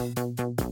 you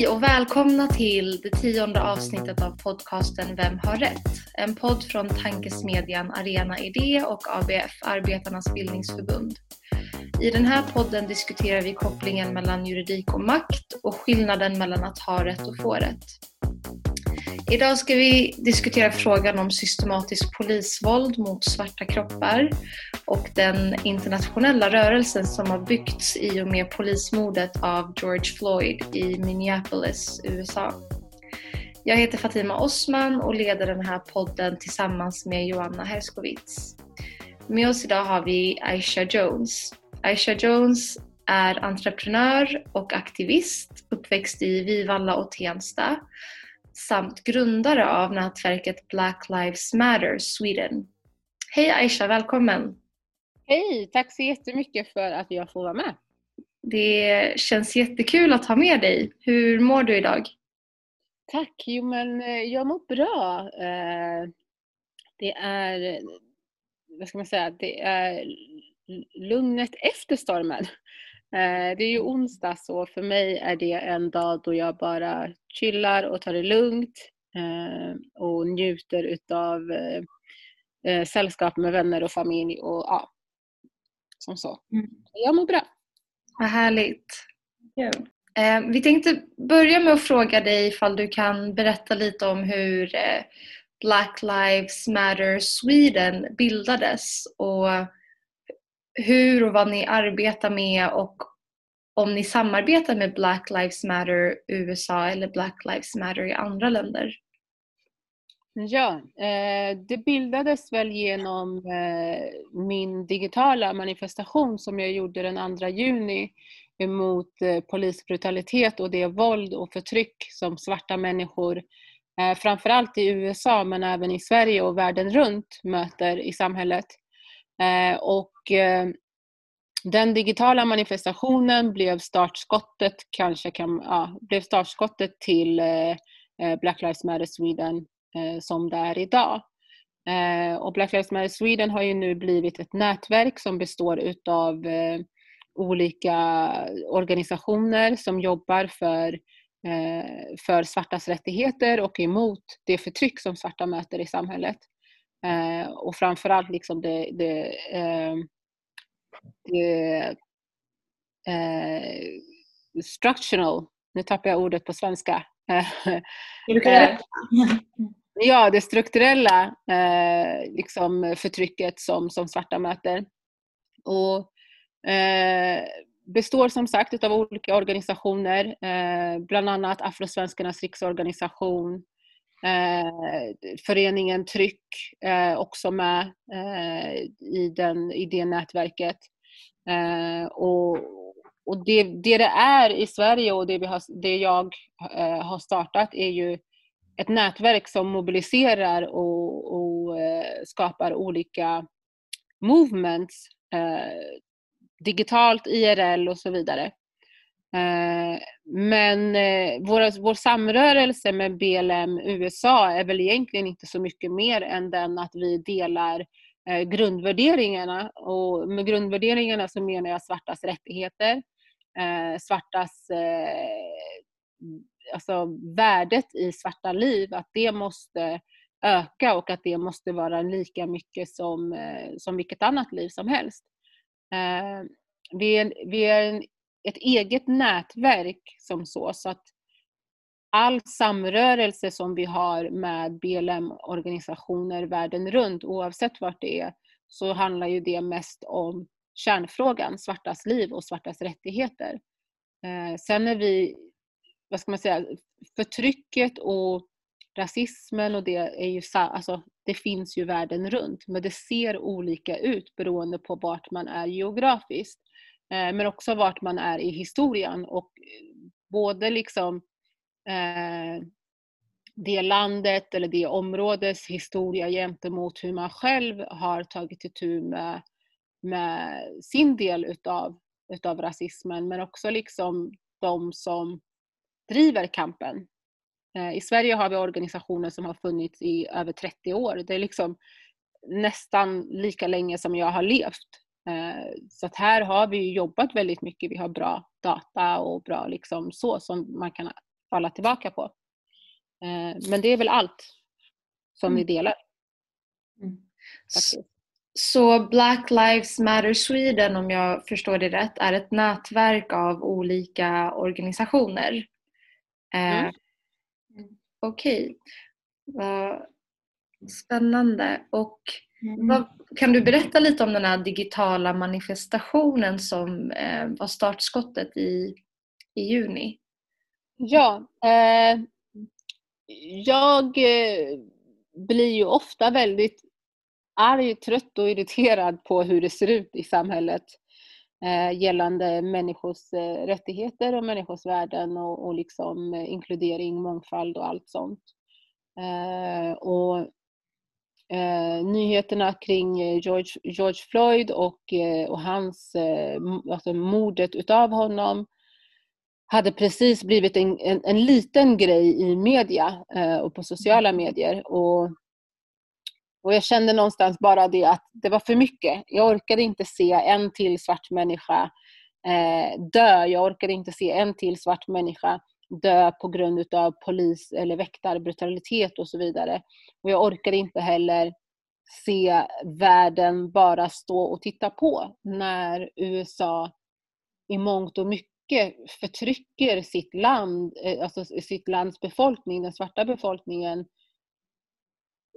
Hej och välkomna till det tionde avsnittet av podcasten Vem har rätt? En podd från tankesmedjan Arena Idé och ABF, Arbetarnas bildningsförbund. I den här podden diskuterar vi kopplingen mellan juridik och makt och skillnaden mellan att ha rätt och få rätt. Idag ska vi diskutera frågan om systematiskt polisvåld mot svarta kroppar och den internationella rörelsen som har byggts i och med polismordet av George Floyd i Minneapolis, USA. Jag heter Fatima Osman och leder den här podden tillsammans med Joanna Herskowitz. Med oss idag har vi Aisha Jones. Aisha Jones är entreprenör och aktivist, uppväxt i Vivalla och Tensta samt grundare av nätverket Black Lives Matter Sweden. Hej Aisha, välkommen! Hej, tack så jättemycket för att jag får vara med. Det känns jättekul att ha med dig. Hur mår du idag? Tack, jo men eh, jag mår bra. Eh, det är, vad ska man säga, det är lugnet efter stormen. Eh, det är ju onsdag så för mig är det en dag då jag bara chillar och tar det lugnt och njuter utav sällskap med vänner och familj och ja, som så. Mm. Jag mår bra. Vad härligt. Eh, vi tänkte börja med att fråga dig ifall du kan berätta lite om hur eh, Black Lives Matter Sweden bildades och hur och vad ni arbetar med och om ni samarbetar med Black Lives Matter USA eller Black Lives Matter i andra länder. Ja, eh, det bildades väl genom eh, min digitala manifestation som jag gjorde den 2 juni emot eh, polisbrutalitet och det våld och förtryck som svarta människor, framförallt i USA men även i Sverige och världen runt, möter i samhället. Och Eh, den digitala manifestationen blev startskottet, kanske kan, ja, blev startskottet till eh, eh, Black Lives Matter Sweden som det är idag. Och Black Lives Matter Sweden har ju nu blivit ett nätverk som består utav olika organisationer som jobbar för, för svartas rättigheter och emot det förtryck som svarta möter i samhället. Och framförallt liksom det, det, det structural, nu tappar jag ordet på svenska. Kan ja, det strukturella eh, liksom förtrycket som, som svarta möter. Och, eh, består som sagt av olika organisationer, eh, bland annat Afrosvenskarnas riksorganisation, eh, föreningen Tryck eh, också med eh, i, den, i det nätverket. Eh, och och det, det det är i Sverige och det, vi har, det jag eh, har startat är ju ett nätverk som mobiliserar och, och eh, skapar olika movements eh, digitalt, IRL och så vidare. Eh, men eh, vår, vår samrörelse med BLM USA är väl egentligen inte så mycket mer än den att vi delar eh, grundvärderingarna och med grundvärderingarna så menar jag svartas rättigheter, svartas alltså värdet i svarta liv, att det måste öka och att det måste vara lika mycket som, som vilket annat liv som helst. Vi är, vi är en, ett eget nätverk som så, så att all samrörelse som vi har med BLM-organisationer världen runt, oavsett vart det är, så handlar ju det mest om kärnfrågan, svartas liv och svartas rättigheter. Eh, sen är vi vad ska man säga, förtrycket och rasismen och det är ju alltså, det finns ju världen runt men det ser olika ut beroende på vart man är geografiskt. Eh, men också vart man är i historien och eh, både liksom eh, det landet eller det områdets historia gentemot hur man själv har tagit itu med, med sin del utav, utav rasismen men också liksom de som driver kampen. Eh, I Sverige har vi organisationer som har funnits i över 30 år. Det är liksom nästan lika länge som jag har levt. Eh, så att här har vi jobbat väldigt mycket. Vi har bra data och bra liksom så som man kan falla tillbaka på. Eh, men det är väl allt som vi mm. delar. Mm. Så Black Lives Matter Sweden, om jag förstår det rätt, är ett nätverk av olika organisationer. Eh, mm. Okej. Okay. Spännande. Och mm. vad, kan du berätta lite om den här digitala manifestationen som eh, var startskottet i, i juni? Ja, eh, jag eh, blir ju ofta väldigt arg, trött och irriterad på hur det ser ut i samhället eh, gällande människors eh, rättigheter och människors värden och, och liksom, eh, inkludering, mångfald och allt sånt. Eh, och eh, nyheterna kring George, George Floyd och, och hans, alltså mordet utav honom hade precis blivit en, en, en liten grej i media och på sociala medier. Och och jag kände någonstans bara det att det var för mycket. Jag orkade inte se en till svart människa eh, dö. Jag orkade inte se en till svart människa dö på grund av polis eller väktarbrutalitet och så vidare. Och jag orkade inte heller se världen bara stå och titta på när USA i mångt och mycket förtrycker sitt land, eh, alltså sitt lands befolkning, den svarta befolkningen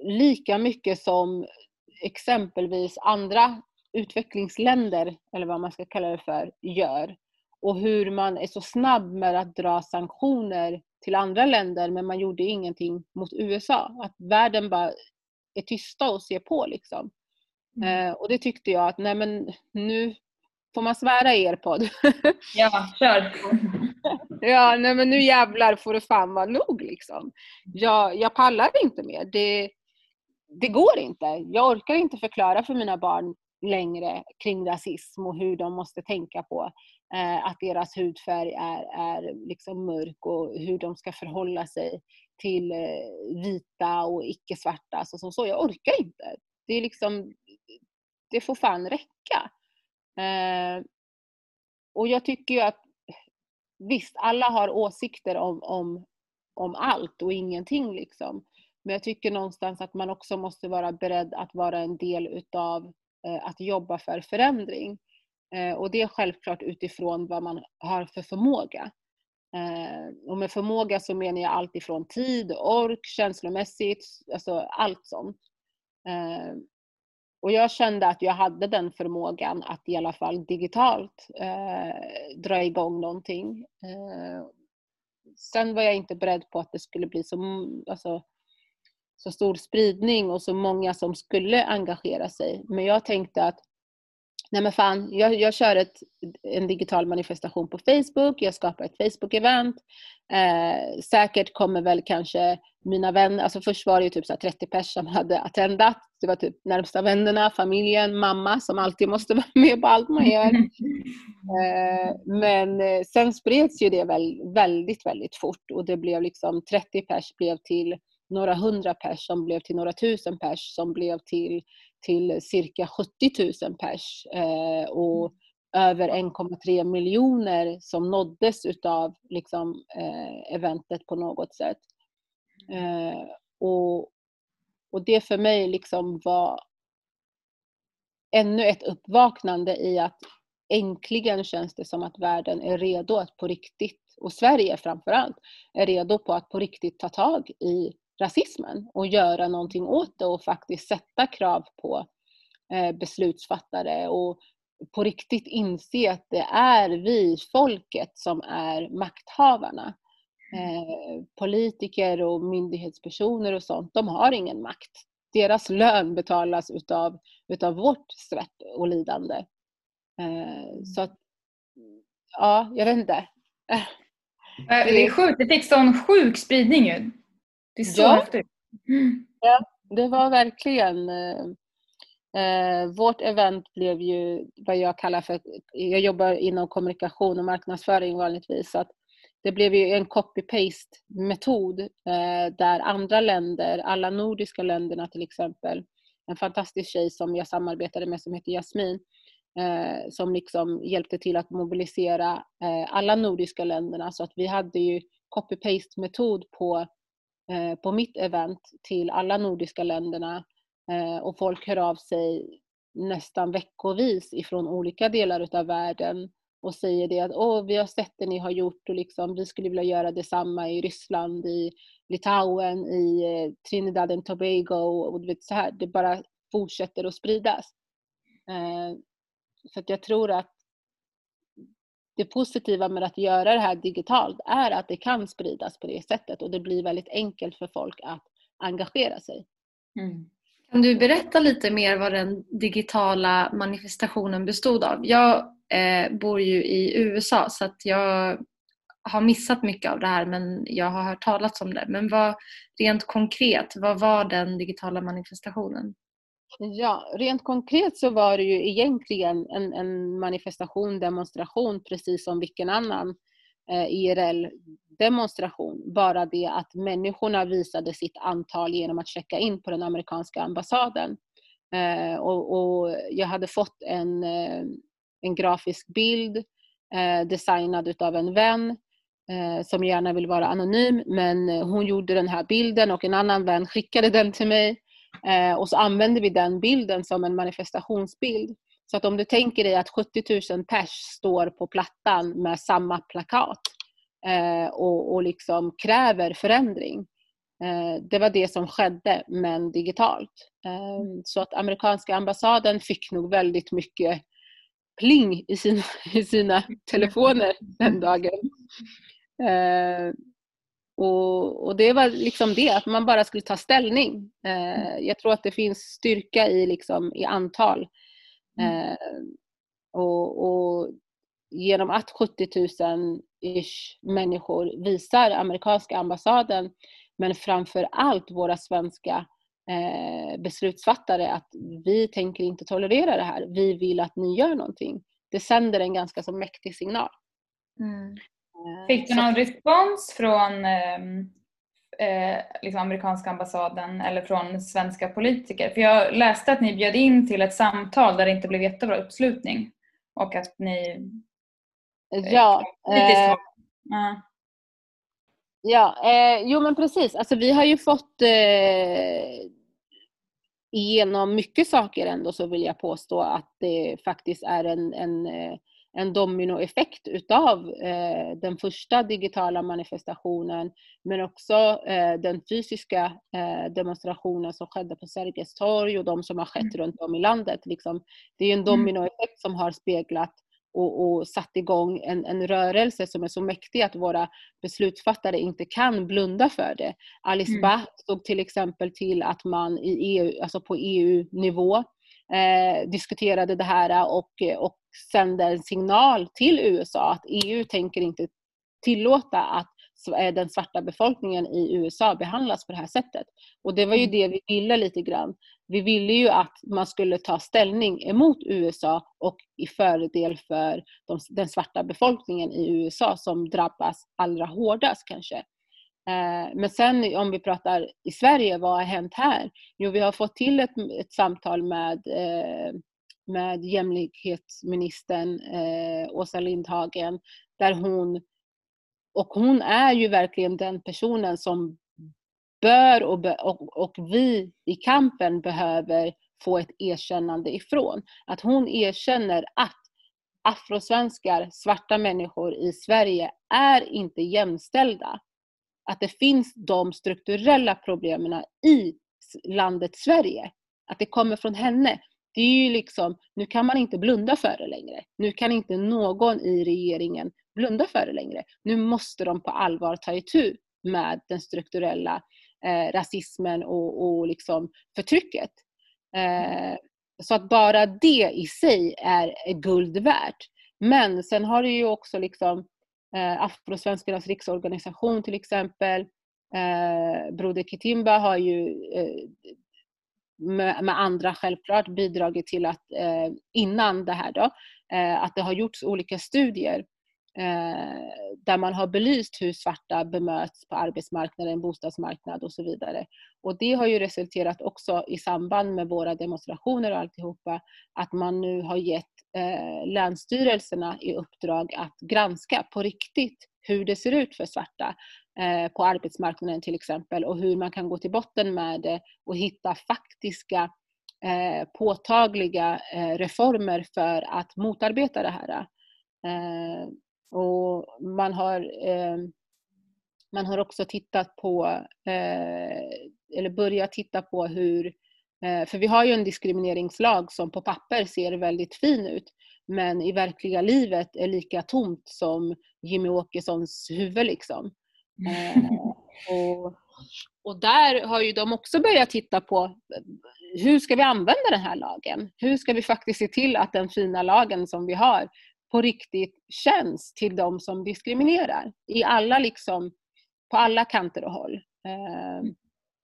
lika mycket som exempelvis andra utvecklingsländer, eller vad man ska kalla det för, gör. Och hur man är så snabb med att dra sanktioner till andra länder men man gjorde ingenting mot USA. Att världen bara är tysta och ser på liksom. Mm. Eh, och det tyckte jag att, nej men nu får man svära i er podd. Ja, kör! ja, nej men nu jävlar får det fan vara nog liksom. Jag, jag pallar inte mer. Det, det går inte. Jag orkar inte förklara för mina barn längre kring rasism och hur de måste tänka på Eh, att deras hudfärg är, är liksom mörk och hur de ska förhålla sig till eh, vita och icke-svarta. Alltså, som så. Jag orkar inte. Det, är liksom, det får fan räcka. Eh, och jag tycker ju att visst, alla har åsikter om, om, om allt och ingenting. Liksom. Men jag tycker någonstans att man också måste vara beredd att vara en del utav eh, att jobba för förändring. Eh, och det är självklart utifrån vad man har för förmåga. Eh, och med förmåga så menar jag allt ifrån tid, ork, känslomässigt, alltså allt sånt. Eh, och jag kände att jag hade den förmågan att i alla fall digitalt dra igång någonting. Sen var jag inte beredd på att det skulle bli så, alltså, så stor spridning och så många som skulle engagera sig. Men jag tänkte att nej men fan, jag, jag kör ett, en digital manifestation på Facebook, jag skapar ett Facebook-event. Eh, säkert kommer väl kanske mina vänner, alltså först var det ju typ så 30 pers som hade attendat. Det var typ närmsta vännerna, familjen, mamma som alltid måste vara med på allt man gör. Eh, men eh, sen spreds ju det väl, väldigt, väldigt fort och det blev liksom 30 pers blev till några hundra pers som blev till några tusen pers som blev till, till cirka 70 000 pers eh, och mm. över 1,3 miljoner som nåddes utav liksom, eh, eventet på något sätt. Eh, och, och det för mig liksom var ännu ett uppvaknande i att äntligen känns det som att världen är redo att på riktigt, och Sverige framförallt, är redo på att på riktigt ta tag i rasismen och göra någonting åt det och faktiskt sätta krav på eh, beslutsfattare och på riktigt inse att det är vi, folket, som är makthavarna. Eh, politiker och myndighetspersoner och sånt, de har ingen makt. Deras lön betalas utav, utav vårt svett och lidande. Eh, så att, ja, jag vet inte. Det är sjukt, det fick sån sjuk spridning ju. Det är så ja. häftigt. Ja, det var verkligen eh, eh, vårt event blev ju vad jag kallar för, jag jobbar inom kommunikation och marknadsföring vanligtvis, så att det blev ju en copy-paste metod eh, där andra länder, alla nordiska länderna till exempel, en fantastisk tjej som jag samarbetade med som heter Jasmin, eh, som liksom hjälpte till att mobilisera eh, alla nordiska länderna så att vi hade ju copy-paste metod på, Eh, på mitt event till alla nordiska länderna eh, och folk hör av sig nästan veckovis ifrån olika delar utav världen och säger det att Åh, vi har sett det ni har gjort och liksom, vi skulle vilja göra detsamma i Ryssland, i Litauen, i eh, Trinidad and Tobago och du vet så här, det bara fortsätter att spridas. Så att jag tror att det positiva med att göra det här digitalt är att det kan spridas på det sättet och det blir väldigt enkelt för folk att engagera sig. Mm. Kan du berätta lite mer vad den digitala manifestationen bestod av? Jag eh, bor ju i USA så att jag har missat mycket av det här men jag har hört talas om det. Men vad, rent konkret, vad var den digitala manifestationen? Ja, rent konkret så var det ju egentligen en, en manifestation, demonstration precis som vilken annan eh, IRL-demonstration. Bara det att människorna visade sitt antal genom att checka in på den amerikanska ambassaden. Eh, och, och, jag hade fått en, eh, en grafisk bild eh, designad utav en vän eh, som gärna vill vara anonym men hon gjorde den här bilden och en annan vän skickade den till mig och så använder vi den bilden som en manifestationsbild. Så att om du tänker dig att 70 000 pers står på plattan med samma plakat eh, och, och liksom kräver förändring. Eh, det var det som skedde, men digitalt. Eh, så att amerikanska ambassaden fick nog väldigt mycket pling i sina, i sina telefoner den dagen. Och, och, det var liksom det, att man bara skulle ta ställning. Eh, jag tror att det finns styrka i, liksom, i antal. Mm. Eh, och, och, genom att 70 000 ish människor visar amerikanska ambassaden, men framför allt våra svenska eh, beslutsfattare att vi tänker inte tolerera det här. Vi vill att ni gör någonting. Det sänder en ganska så mäktig signal. Mm. Eh, Fick du någon respons från ehm, eh, liksom amerikanska ambassaden eller från svenska politiker? För jag läste att ni bjöd in till ett samtal där det inte blev jättebra uppslutning och att ni... Eh, ja. Eh, ja. Ja, eh, jo men precis. Alltså vi har ju fått eh, igenom mycket saker ändå så vill jag påstå att det faktiskt är en, en eh, en dominoeffekt utav eh, den första digitala manifestationen men också eh, den fysiska eh, demonstrationen som skedde på Sergels torg och de som har skett mm. runt om i landet. Liksom. Det är en mm. dominoeffekt som har speglat och, och satt igång en, en rörelse som är så mäktig att våra beslutsfattare inte kan blunda för det. Alice mm. Bah såg till exempel till att man i EU, alltså på EU-nivå eh, diskuterade det här och, och sände en signal till USA att EU tänker inte tillåta att eh, den svarta befolkningen i USA behandlas på det här sättet. Och det var ju mm. det vi ville lite grann. Vi ville ju att man skulle ta ställning emot USA och i fördel för de, den svarta befolkningen i USA som drabbas allra hårdast kanske. Eh, men sen om vi pratar i Sverige, vad har hänt här? Jo, vi har fått till ett, ett samtal med eh, med jämlikhetsministern eh, Åsa Lindhagen där hon och hon är ju verkligen den personen som bör och, och, och vi i kampen behöver få ett erkännande ifrån. Att hon erkänner att afrosvenskar, svarta människor i Sverige är inte jämställda. Att det finns de strukturella problemen i landet Sverige. Att det kommer från henne. Det är ju liksom, nu kan man inte blunda för det längre. Nu kan inte någon i regeringen blunda för det längre. Nu måste de på allvar ta itu med den strukturella eh, rasismen och, och liksom förtrycket. Eh, så att bara det i sig är guld värt. Men sen har det ju också liksom eh, Afrosvenskarnas riksorganisation till exempel. Eh, Broder Kitimba har ju eh, med, med, andra självklart bidragit till att eh, innan det här då, eh, att det har gjorts olika studier. Eh, där man har belyst hur svarta bemöts på arbetsmarknaden, bostadsmarknad och så vidare. Och det har ju resulterat också i samband med våra demonstrationer och alltihopa att man nu har gett eh, länsstyrelserna i uppdrag att granska på riktigt hur det ser ut för svarta eh, på arbetsmarknaden till exempel och hur man kan gå till botten med det och hitta faktiska eh, påtagliga eh, reformer för att motarbeta det här. Eh, Eh, och man har, eh, man har också tittat på, eh, eller börjat titta på hur, eh, för vi har ju en diskrimineringslag som på papper ser väldigt fin ut men i verkliga livet är lika tomt som Jimmy Åkessons huvud liksom. Eh, och, och där har ju de också börjat titta på hur ska vi använda den här lagen? Hur ska vi faktiskt se till att den fina lagen som vi har på riktigt känns till de som diskriminerar i alla liksom, på alla kanter och håll. Ehm,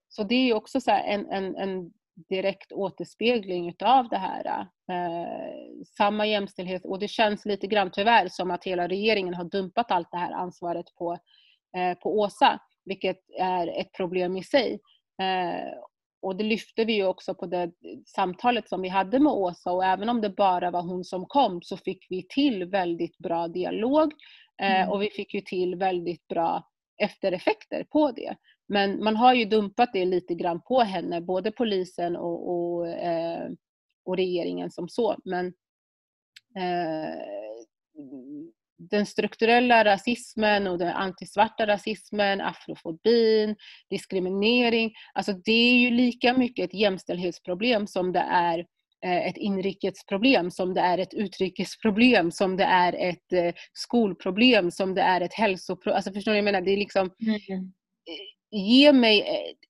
så det är också så en, en, en, direkt återspegling utav det här. Eh, samma jämställdhet och det känns lite grann tyvärr som att hela regeringen har dumpat allt det här ansvaret på, eh, på Åsa, vilket är ett problem i sig. Eh, och det lyfte vi ju också på det samtalet som vi hade med Åsa och även om det bara var hon som kom så fick vi till väldigt bra dialog eh, mm. och vi fick ju till väldigt bra eftereffekter på det. Men man har ju dumpat det lite grann på henne, både polisen och, och, eh, och regeringen som så. Men eh, den strukturella rasismen och den antisvarta rasismen, afrofobin, diskriminering. Alltså det är ju lika mycket ett jämställdhetsproblem som det är eh, ett inrikesproblem, som det är ett utrikesproblem, som det är ett eh, skolproblem, som det är ett hälsoproblem. Alltså förstår ni? Jag menar, det är liksom... Mm. Ge mig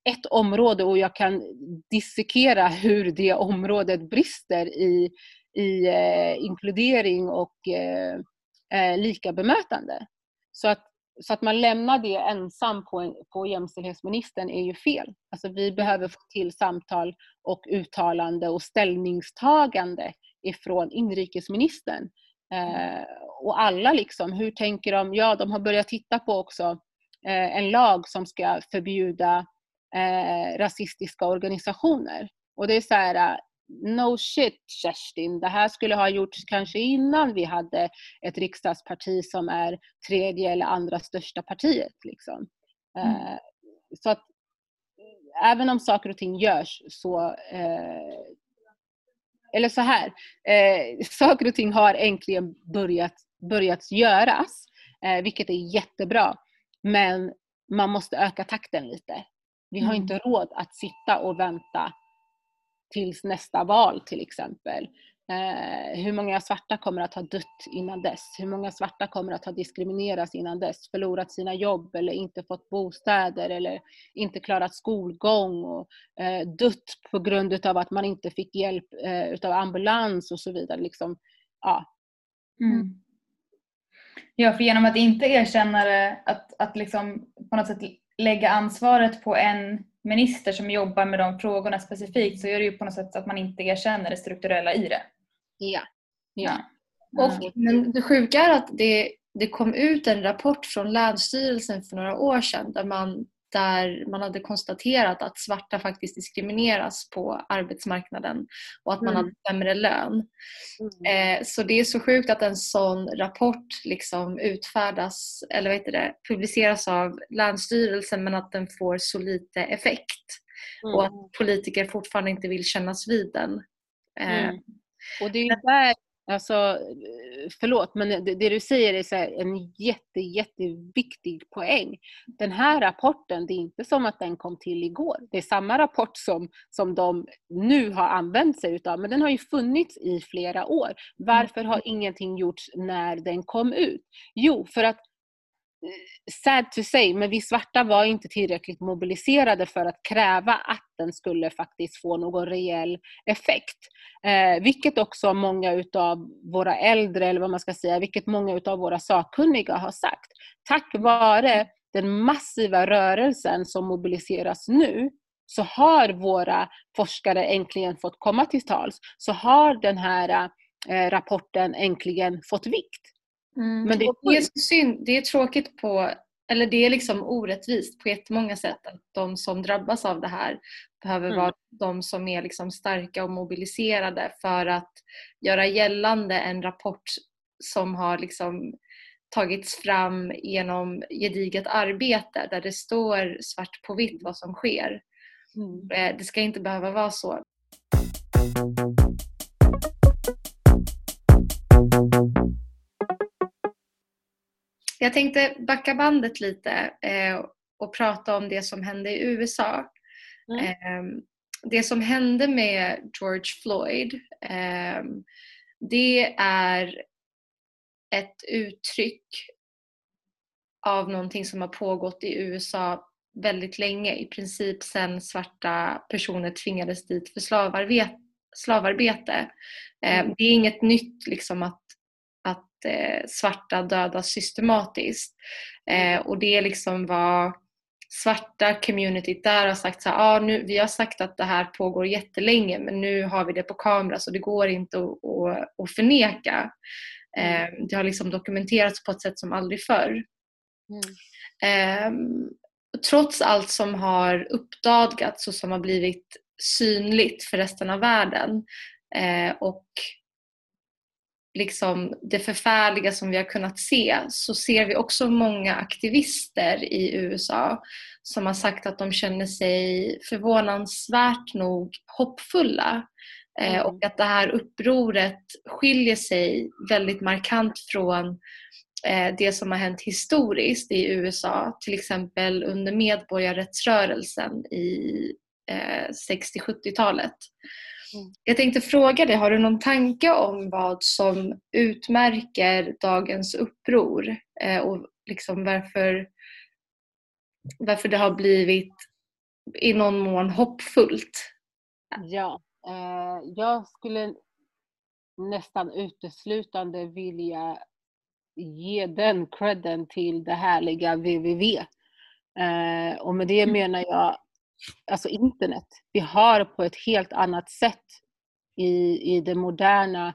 ett område och jag kan dissekera hur det området brister i, i eh, inkludering och eh, eh, lika bemötande. Så att, så att man lämnar det ensam på, på jämställdhetsministern är ju fel. Alltså vi behöver få till samtal och uttalande och ställningstagande ifrån inrikesministern. Eh, och alla liksom, hur tänker de? Ja, de har börjat titta på också eh, en lag som ska förbjuda eh, rasistiska organisationer. Och det är så här, no shit Kerstin, det här skulle ha gjorts kanske innan vi hade ett riksdagsparti som är tredje eller andra största partiet. Liksom. Mm. Eh, så att även om saker och ting görs så eh, eller så här, eh, saker och ting har äntligen börjat, börjat göras, eh, vilket är jättebra. Men man måste öka takten lite. Vi har mm. inte råd att sitta och vänta tills nästa val till exempel. Eh, hur många svarta kommer att ha dött innan dess? Hur många svarta kommer att ha diskriminerats innan dess? Förlorat sina jobb eller inte fått bostäder eller inte klarat skolgång och eh, dött på grund av att man inte fick hjälp eh, utav ambulans och så vidare. Liksom, ja. Mm. Ja, för genom att inte erkänna det, att, att liksom på något sätt lägga ansvaret på en minister som jobbar med de frågorna specifikt så är det ju på något sätt att man inte erkänner det strukturella i det. Ja. ja. Och, men det sjuka är att det, det kom ut en rapport från Länsstyrelsen för några år sedan där man där man hade konstaterat att svarta faktiskt diskrimineras på arbetsmarknaden och att man mm. hade sämre lön. Mm. Eh, så det är så sjukt att en sån rapport liksom utfärdas eller vad det, publiceras av Länsstyrelsen men att den får så lite effekt mm. och att politiker fortfarande inte vill kännas vid den. Eh, mm. och det är där Alltså, förlåt, men det, det du säger är så en jätte, jätteviktig poäng. Den här rapporten, det är inte som att den kom till igår. Det är samma rapport som, som de nu har använt sig utav, men den har ju funnits i flera år. Varför har ingenting gjorts när den kom ut? Jo, för att sad to say, men vi svarta var inte tillräckligt mobiliserade för att kräva att den skulle faktiskt få någon reell effekt. Eh, vilket också många utav våra äldre, eller vad man ska säga, vilket många utav våra sakkunniga har sagt. Tack vare den massiva rörelsen som mobiliseras nu så har våra forskare äntligen fått komma till tals. Så har den här eh, rapporten äntligen fått vikt. Mm. Men det, är, synd, det är tråkigt på, eller det är liksom orättvist på jättemånga sätt att de som drabbas av det här behöver mm. vara de som är liksom starka och mobiliserade för att göra gällande en rapport som har liksom tagits fram genom gediget arbete där det står svart på vitt vad som sker. Mm. Eh, det ska inte behöva vara så. Jag tänkte backa bandet lite eh, och prata om det som hände i USA. Mm. Eh, det som hände med George Floyd eh, det är ett uttryck av någonting som har pågått i USA väldigt länge, i princip sedan svarta personer tvingades dit för slavarbete. slavarbete. Eh, mm. Det är inget nytt liksom att, svarta dödas systematiskt. Eh, och det är liksom vad svarta communityt där har sagt så här, ah, nu, vi har sagt att det här pågår jättelänge men nu har vi det på kamera så det går inte att, att, att förneka. Mm. Det har liksom dokumenterats på ett sätt som aldrig förr. Mm trots allt som har uppdagats och som har blivit synligt för resten av världen eh, och liksom det förfärliga som vi har kunnat se så ser vi också många aktivister i USA som har sagt att de känner sig förvånansvärt nog hoppfulla eh, mm. och att det här upproret skiljer sig väldigt markant från Eh, det som har hänt historiskt i USA, till exempel under medborgarrättsrörelsen i 60-70-talet. Jag tänkte fråga dig, har du någon tanke om vad som utmärker dagens uppror eh, och liksom varför, varför det har blivit i någon mån hoppfullt? Ja, eh, jag skulle nästan uteslutande vilja ge den credden till det härliga www. Eh, och med det mm. menar jag alltså internet. Vi har på ett helt annat sätt i, i det moderna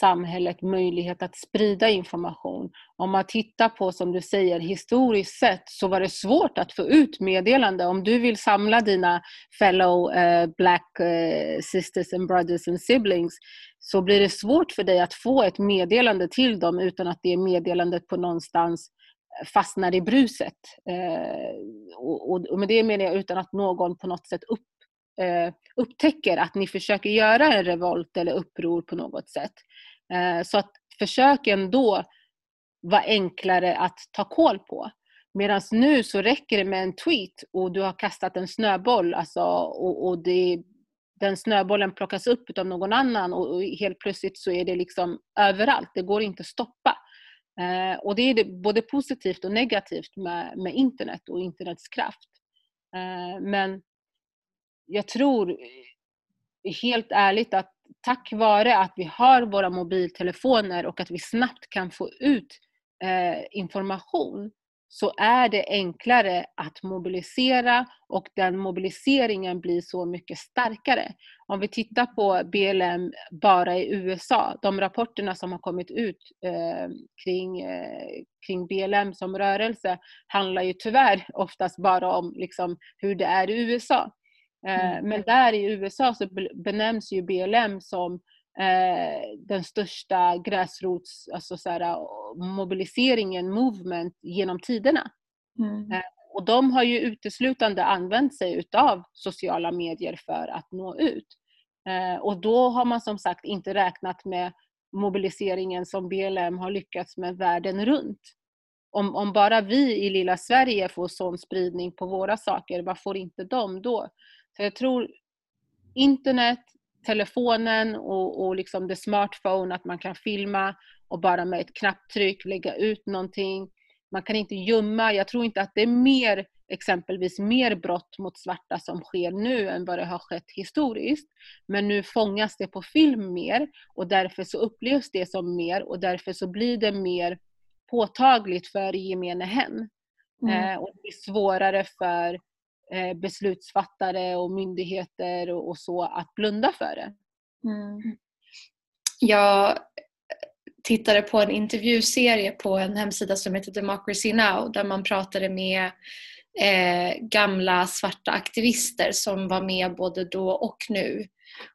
samhället möjlighet att sprida information. Om man tittar på, som du säger, historiskt sett så var det svårt att få ut meddelande. Om du vill samla dina fellow uh, black uh, sisters and brothers and siblings så blir det svårt för dig att få ett meddelande till dem utan att det meddelandet på någonstans fastnar i bruset. Uh, och, och med det menar jag utan att någon på något sätt upp eh, upptäcker att ni försöker göra en revolt eller uppror på något sätt. Eh, så att försök ändå vara enklare att ta koll på. Medan nu så räcker det med en tweet och du har kastat en snöboll alltså, och, och det, den snöbollen plockas upp av någon annan och, och, helt plötsligt så är det liksom överallt. Det går inte att stoppa. Eh, och det är det både positivt och negativt med, med internet och internets kraft. Eh, men jag tror eh, helt ärligt att tack vare att vi har våra mobiltelefoner och att vi snabbt kan få ut eh, information så är det enklare att mobilisera och den mobiliseringen blir så mycket starkare. Om vi tittar på BLM bara i USA, de rapporterna som har kommit ut eh, kring, eh, kring BLM som rörelse handlar ju tyvärr oftast bara om liksom, hur det är i USA. Eh, mm. Men där i USA så benämns ju BLM som eh, den största gräsrots, alltså så här, mobiliseringen, movement genom tiderna. Mm. Eh, och de har ju uteslutande använt sig utav sociala medier för att nå ut. Och då har man som sagt inte räknat med mobiliseringen som BLM har lyckats med världen runt. Om, om bara vi i lilla Sverige får sån spridning på våra saker, vad får inte de då? Så jag tror internet, telefonen och, och liksom the smartphone, att man kan filma och bara med ett knapptryck lägga ut någonting. Man kan inte gömma. Jag tror inte att det är mer exempelvis mer brott mot svarta som sker nu än vad det har skett historiskt. Men nu fångas det på film mer och därför så upplevs det som mer och därför så blir det mer påtagligt för gemene hen. Mm. Eh, och det blir svårare för Eh, beslutsfattare och myndigheter och, och, så att blunda för det. Mm. Jag tittade på en intervjuserie på en hemsida som heter Democracy Now där man pratade med eh, gamla svarta aktivister som var med både då och nu.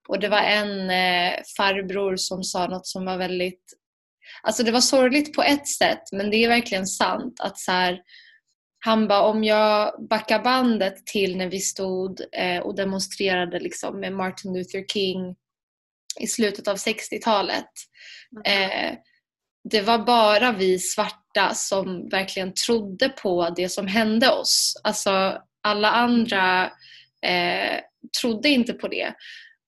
Och det var en eh, farbror som sa något som var väldigt... Alltså det var sorgligt på ett sätt men det är verkligen sant att så här, han bara, om jag backar bandet till när vi stod eh, och demonstrerade liksom med Martin Luther King i slutet av 60-talet. Mm. Eh, det var bara vi svarta som verkligen trodde på det som hände oss. Alltså alla andra eh, trodde inte på det.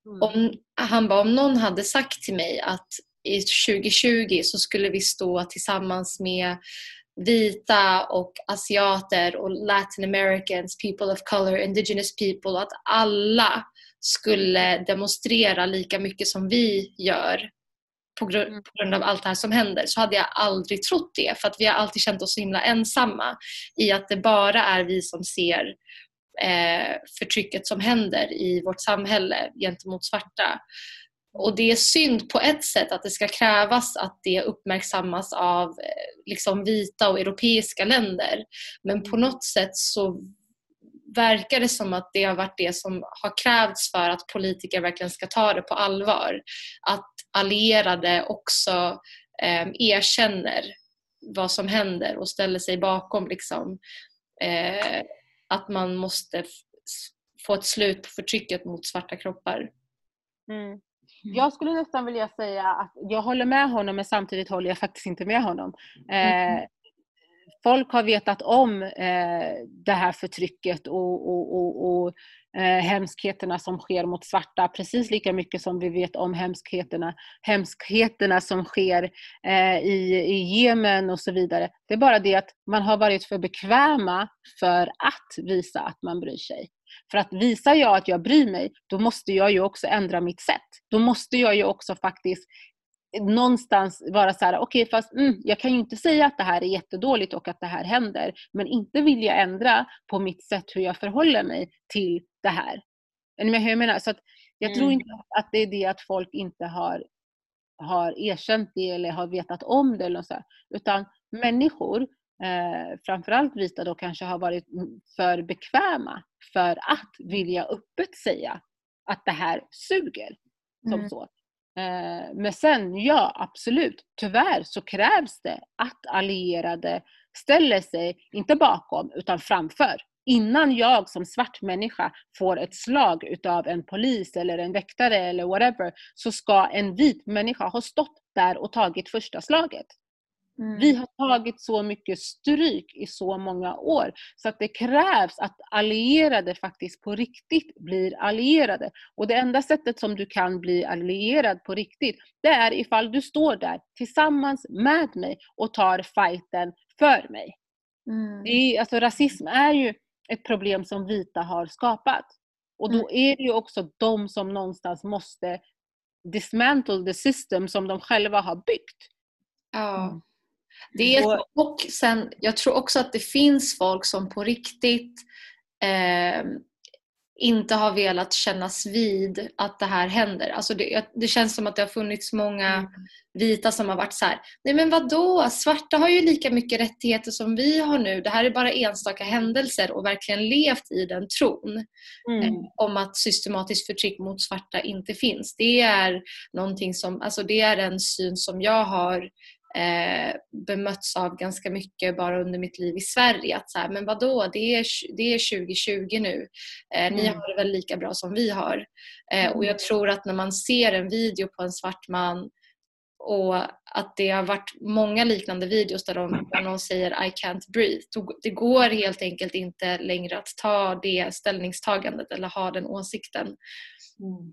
Mm. Om, han bara, om någon hade sagt till mig att i 2020 så skulle vi stå tillsammans med vita och asiater och latin americans, people of color, indigenous people, att alla skulle demonstrera lika mycket som vi gör på grund, mm. på grund, av allt det här som händer så hade jag aldrig trott det för att vi har alltid känt oss så himla ensamma i att det bara är vi som ser eh, förtrycket som händer i vårt samhälle gentemot svarta. Och det är synd på ett sätt att det ska krävas att det uppmärksammas av eh, liksom vita och europeiska länder. Men på något sätt så verkar det som att det har varit det som har krävts för att politiker verkligen ska ta det på allvar. Att allierade också eh, erkänner vad som händer och ställer sig bakom liksom, eh, att man måste få ett slut på förtrycket mot svarta kroppar. Mm. Jag skulle nästan vilja säga att jag håller med honom men samtidigt håller jag faktiskt inte med honom. Eh, mm. folk har vetat om eh, det här förtrycket och, och, och, och eh, hemskheterna som sker mot svarta precis lika mycket som vi vet om hemskheterna, hemskheterna som sker eh, i, i Jemen och så vidare. Det är bara det att man har varit för bekväma för att visa att man bryr sig. För att visar jag att jag bryr mig, då måste jag ju också ändra mitt sätt. Då måste jag ju också faktiskt någonstans vara så här, okej okay, fast mm, jag kan ju inte säga att det här är jättedåligt och att det här händer, men inte vill jag ändra på mitt sätt hur jag förhåller mig till det här. Jag menar? Så jag mm. tror inte att det är det att folk inte har, har erkänt det eller har vetat om det eller så, utan människor eh, framförallt vita då kanske har varit för bekväma för att vilja öppet säga att det här suger. Som mm. så. Eh, men sen, ja absolut, tyvärr så krävs det att allierade ställer sig, inte bakom, utan framför. Innan jag som svart människa får ett slag utav en polis eller en väktare eller whatever, så ska en vit människa ha stått där och tagit första slaget. Mm. Vi har tagit så mycket stryk i så många år så att det krävs att allierade faktiskt på riktigt blir allierade. Och det enda sättet som du kan bli allierad på riktigt, det är ifall du står där tillsammans med mig och tar fighten för mig. Mm. Det är, alltså, rasism är ju ett problem som vita har skapat. Och då mm. är det ju också de som någonstans måste dismantle the system som de själva har byggt. Ja. Det är, och sen, jag tror också att det finns folk som på riktigt eh, inte har velat kännas vid att det här händer. Alltså det, det, känns som att det har funnits många mm. vita som har varit så här, nej men vadå, svarta har ju lika mycket rättigheter som vi har nu. Det här är bara enstaka händelser och verkligen levt i den tron mm. eh, om att systematiskt förtryck mot svarta inte finns. Det är någonting som, alltså det är en syn som jag har eh, bemötts av ganska mycket bara under mitt liv i Sverige. Att så här, men vadå, det är, det är 2020 nu. Eh, mm. Ni har det väl lika bra som vi har. Eh, och jag mm. tror att när man ser en video på en svart man och att det har varit många liknande videos där, de, där någon säger I can't breathe. Det går helt enkelt inte längre att ta det ställningstagandet eller ha den åsikten. Mm.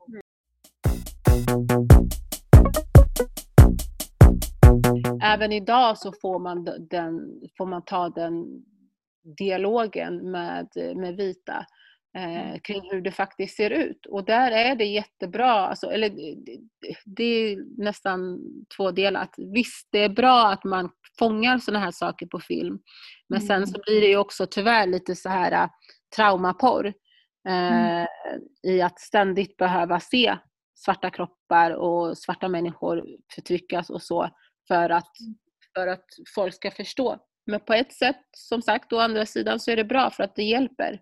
Även idag så får man, den, får man ta den dialogen med, med vita. eh, mm. kring hur det faktiskt ser ut. Och där är det jättebra, alltså, eller det är nästan tvådelat. Visst, det är bra att man fångar sådana här saker på film. Men sen mm. så blir det ju också tyvärr lite så här äh, traumaporr. Eh, mm. I att ständigt behöva se svarta kroppar och svarta människor förtryckas och så för att, för att folk ska förstå. Men på ett sätt, som sagt, å andra sidan så är det bra för att det hjälper.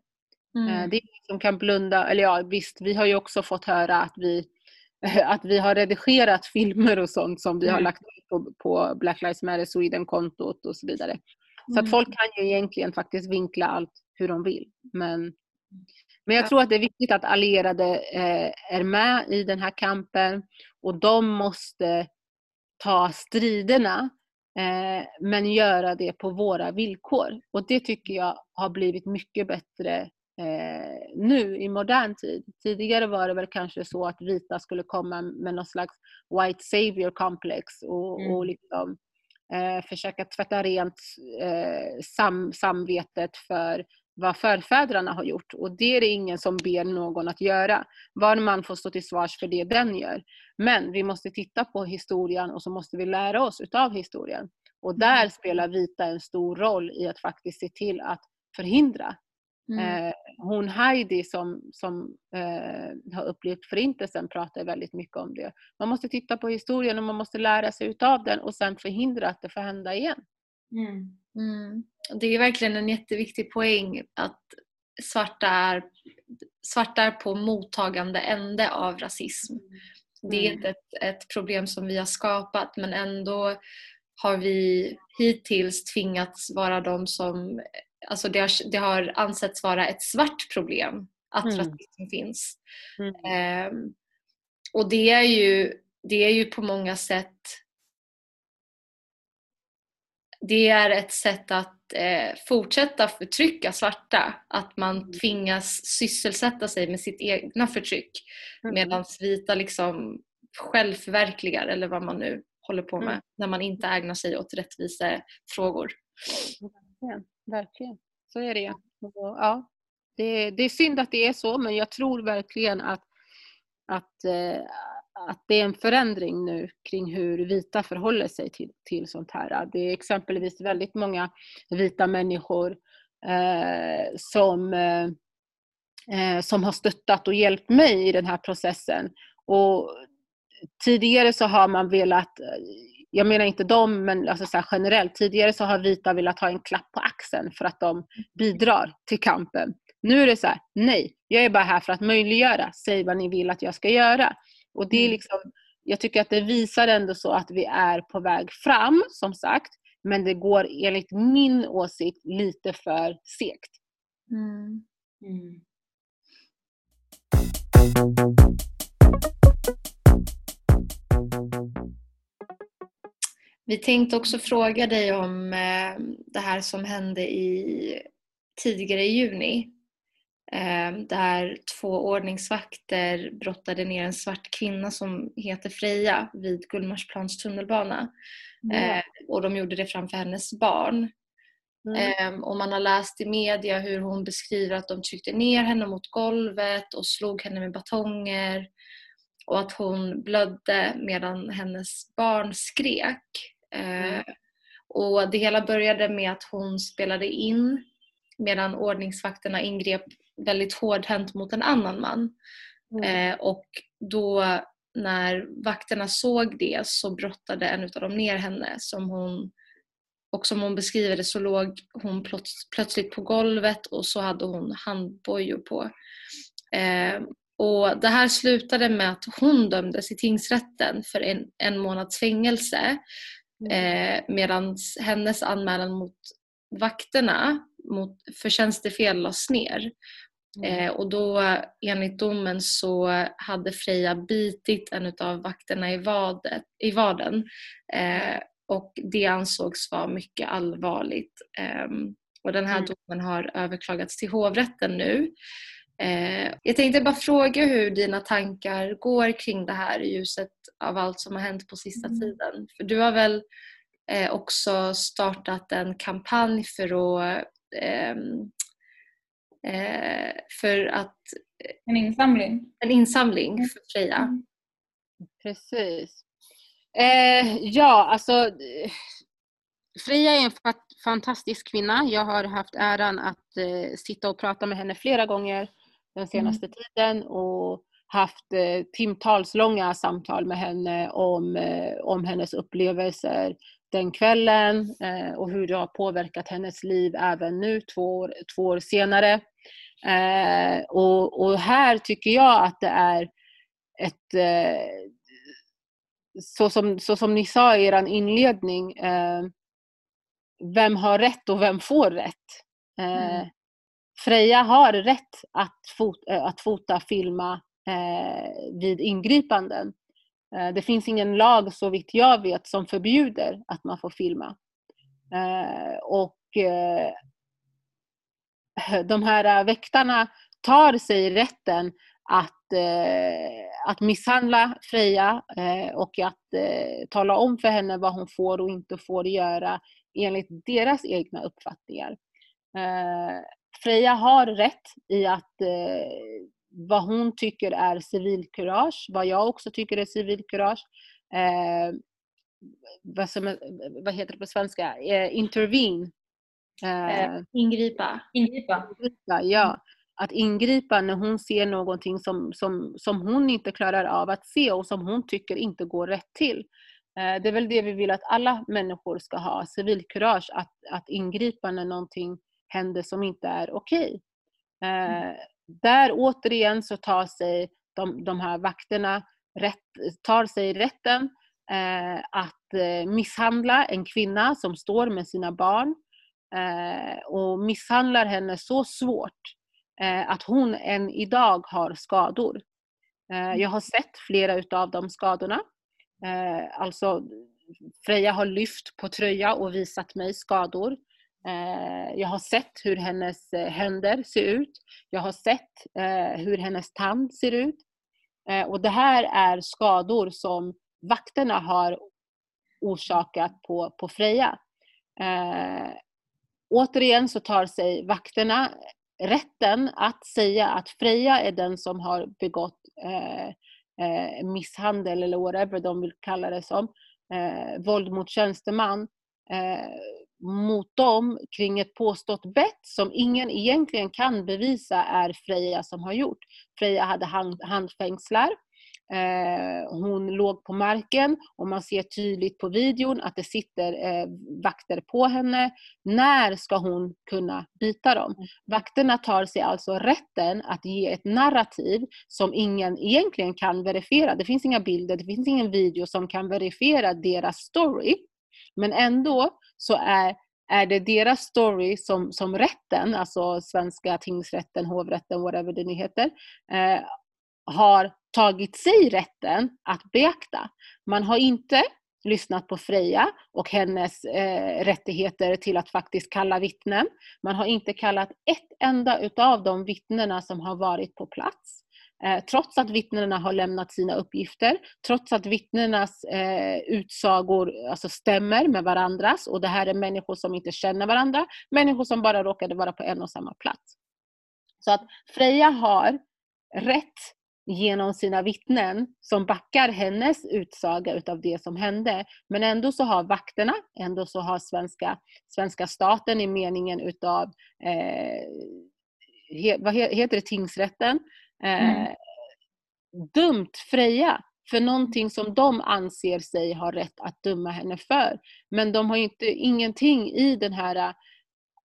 Mm. Eh, det är ingen som kan blunda, eller ja visst, vi har ju också fått höra att vi, att vi har redigerat filmer och sånt som vi mm. har lagt upp på, på Black Lives Matter Sweden-kontot och så vidare. Så att folk mm. kan ju egentligen faktiskt vinkla allt hur de vill. Men, men jag tror att det är viktigt att allierade eh, är med i den här kampen och de måste ta striderna eh, men göra det på våra villkor. Och det tycker jag har blivit mycket bättre eh, nu i modern tid. Tidigare var det väl kanske så att vita skulle komma med någon slags white savior complex och, mm. och liksom, eh, försöka tvätta rent eh, sam, samvetet för vad förfäderna har gjort. Och det är det ingen som ber någon att göra. Var man får stå till svars för det den gör. Men vi måste titta på historien och så måste vi lära oss utav historien. Och där mm. spelar vita en stor roll i att faktiskt se till att förhindra. Mm. Eh, hon Heidi som, som eh, har upplevt förintelsen pratar väldigt mycket om det. Man måste titta på historien och man måste lära sig utav den och sen förhindra att det får hända igen. Mm. Mm. Det är verkligen en jätteviktig poäng att svarta är, svarta är på mottagande ände av rasism. Det är mm. inte ett, ett, problem som vi har skapat men ändå har vi hittills tvingats vara de som Alltså det, har, det har ansetts vara ett svart problem att mm. rasism finns. Mm. Um, och det är, ju, det är ju på många sätt det är ett sätt att eh, fortsätta förtrycka svarta. Att man mm. tvingas sysselsätta sig med sitt egna förtryck. Mm. Medan vita liksom självförverkligar eller vad man nu håller på med mm. när man inte ägnar sig åt rättvisefrågor. Verkligen, verkligen. Så är det. Ja, det, det är synd att det är så men jag tror verkligen att, att eh, att det är en förändring nu kring hur vita förhåller sig till, till sånt här. Det är exempelvis väldigt många vita människor eh, som, eh, eh som har stöttat och hjälpt mig i den här processen. Och tidigare så har man velat, eh, jag menar inte dem, men alltså så generellt, tidigare så har vita velat ha en klapp på axeln för att de bidrar till kampen. Nu är det så här, nej, jag är bara här för att möjliggöra, säg vad ni vill att jag ska göra. Och det är mm. liksom, jag tycker att det visar ändå så att vi är på väg fram, som sagt. Men det går enligt min åsikt lite för segt. Mm. Mm. Vi tänkte också fråga dig om eh, det här som hände i, tidigare i juni där två ordningsvakter brottade ner en svart kvinna som heter Freja vid Gullmarsplans tunnelbana. Mm. Och de gjorde det framför hennes barn. Mm. Ehm, och man har läst i media hur hon beskriver att de tryckte ner henne mot golvet och slog henne med batonger och att hon blödde medan hennes barn skrek. Ehm, mm. Och det hela började med att hon spelade in medan ordningsvakterna ingrep väldigt hårdhänt mot en annan man. Mm. Eh, och då när vakterna såg det så brottade en av dem ner henne som hon och som hon beskriver det så låg hon plötsligt på golvet och så hade hon handbojor på. Eh, och det här slutade med att hon dömdes i tingsrätten för en, en månads fängelse. Mm. Eh, Medan hennes anmälan mot vakterna mot, för tjänstefel lades ner. Mm. Eh, och då enligt domen så hade Freja bitit en av vakterna i, vadet, i vaden. Eh, och det ansågs vara mycket allvarligt. Eh, och den här mm. domen har överklagats till hovrätten nu. Eh, jag tänkte bara fråga hur dina tankar går kring det här i ljuset av allt som har hänt på sista mm. tiden. För du har väl eh, också startat en kampanj för att ehm, eh, för att... En insamling? En insamling för Freja. Mm. Precis. Eh, ja, alltså Freja är en fantastisk kvinna. Jag har haft äran att eh, sitta och prata med henne flera gånger den senaste mm. tiden och haft eh, timtalslånga samtal med henne om, eh, om hennes upplevelser den kvällen eh, och hur det har påverkat hennes liv även nu två år, två år senare. Och, och, här tycker jag att det är ett så som, så som ni sa i er inledning, vem har rätt och vem får rätt? Mm. Freja har rätt att, fot, att fota, filma Eh, vid ingripanden. Eh, det finns ingen lag så vitt jag vet som förbjuder att man får filma. Eh, och eh, de här väktarna tar sig rätten att, eh, att misshandla Freja och att tala om för henne vad hon får och inte får göra enligt deras egna uppfattningar. Freja har rätt i att vad hon tycker är civilkurage, vad jag också tycker är civilkurage. Eh, vad, som, vad heter det på svenska? Eh, intervene. Eh, ingripa. Ingripa. ingripa. Ja. Mm. Att ingripa när hon ser någonting som, som, som hon inte klarar av att se och som hon tycker inte går rätt till. Eh, det är väl det vi vill att alla människor ska ha, civilkurage att, att ingripa när någonting händer som inte är okej. Okay. Eh, mm där återigen så tar sig de, de här vakterna rätt, tar sig rätten eh, att eh, misshandla en kvinna som står med sina barn eh, och misshandlar henne så svårt eh, att hon än idag har skador. Eh, jag har sett flera utav de skadorna. Eh, alltså Freja har lyft på tröja och visat mig skador. Eh, jag har sett hur hennes eh, händer ser ut. Jag har sett eh, hur hennes tand ser ut. Och det här är skador som vakterna har orsakat på, på Freja. Eh, återigen så tar sig vakterna rätten att säga att Freja är den som har begått eh, eh, misshandel eller whatever de vill kalla det som. Eh, våld mot tjänsteman mot dem kring ett påstått bett som ingen egentligen kan bevisa är Freja som har gjort. Freja hade hand, handfängslar. Eh, hon låg på marken och man ser tydligt på videon att det sitter eh, vakter på henne. När ska hon kunna bita dem? Mm. Vakterna tar sig alltså rätten att ge ett narrativ som ingen egentligen kan verifiera. Det finns inga bilder, det finns ingen video som kan verifiera deras story. Men ändå så är, är det deras story som, som rätten, alltså svenska tingsrätten, hovrätten, whatever det nu heter, eh, har tagit sig rätten att beakta. Man har inte lyssnat på Freja och hennes eh, rättigheter till att faktiskt kalla vittnen. Man har inte kallat ett enda utav de vittnena som har varit på plats. Eh, trots att vittnena har lämnat sina uppgifter, trots att vittnenas eh, utsagor alltså, stämmer med varandras och det här är människor som inte känner varandra, människor som bara råkade vara på en och samma plats. Så att Freja har rätt genom sina vittnen som backar hennes utsaga utav det som hände. Men ändå så har vakterna, ändå så har svenska, svenska staten i meningen utav eh, he, vad heter det, tingsrätten, Mm. Eh, dumt Freja för någonting som de anser sig ha rätt att döma henne för. Men de har inte, ingenting i den här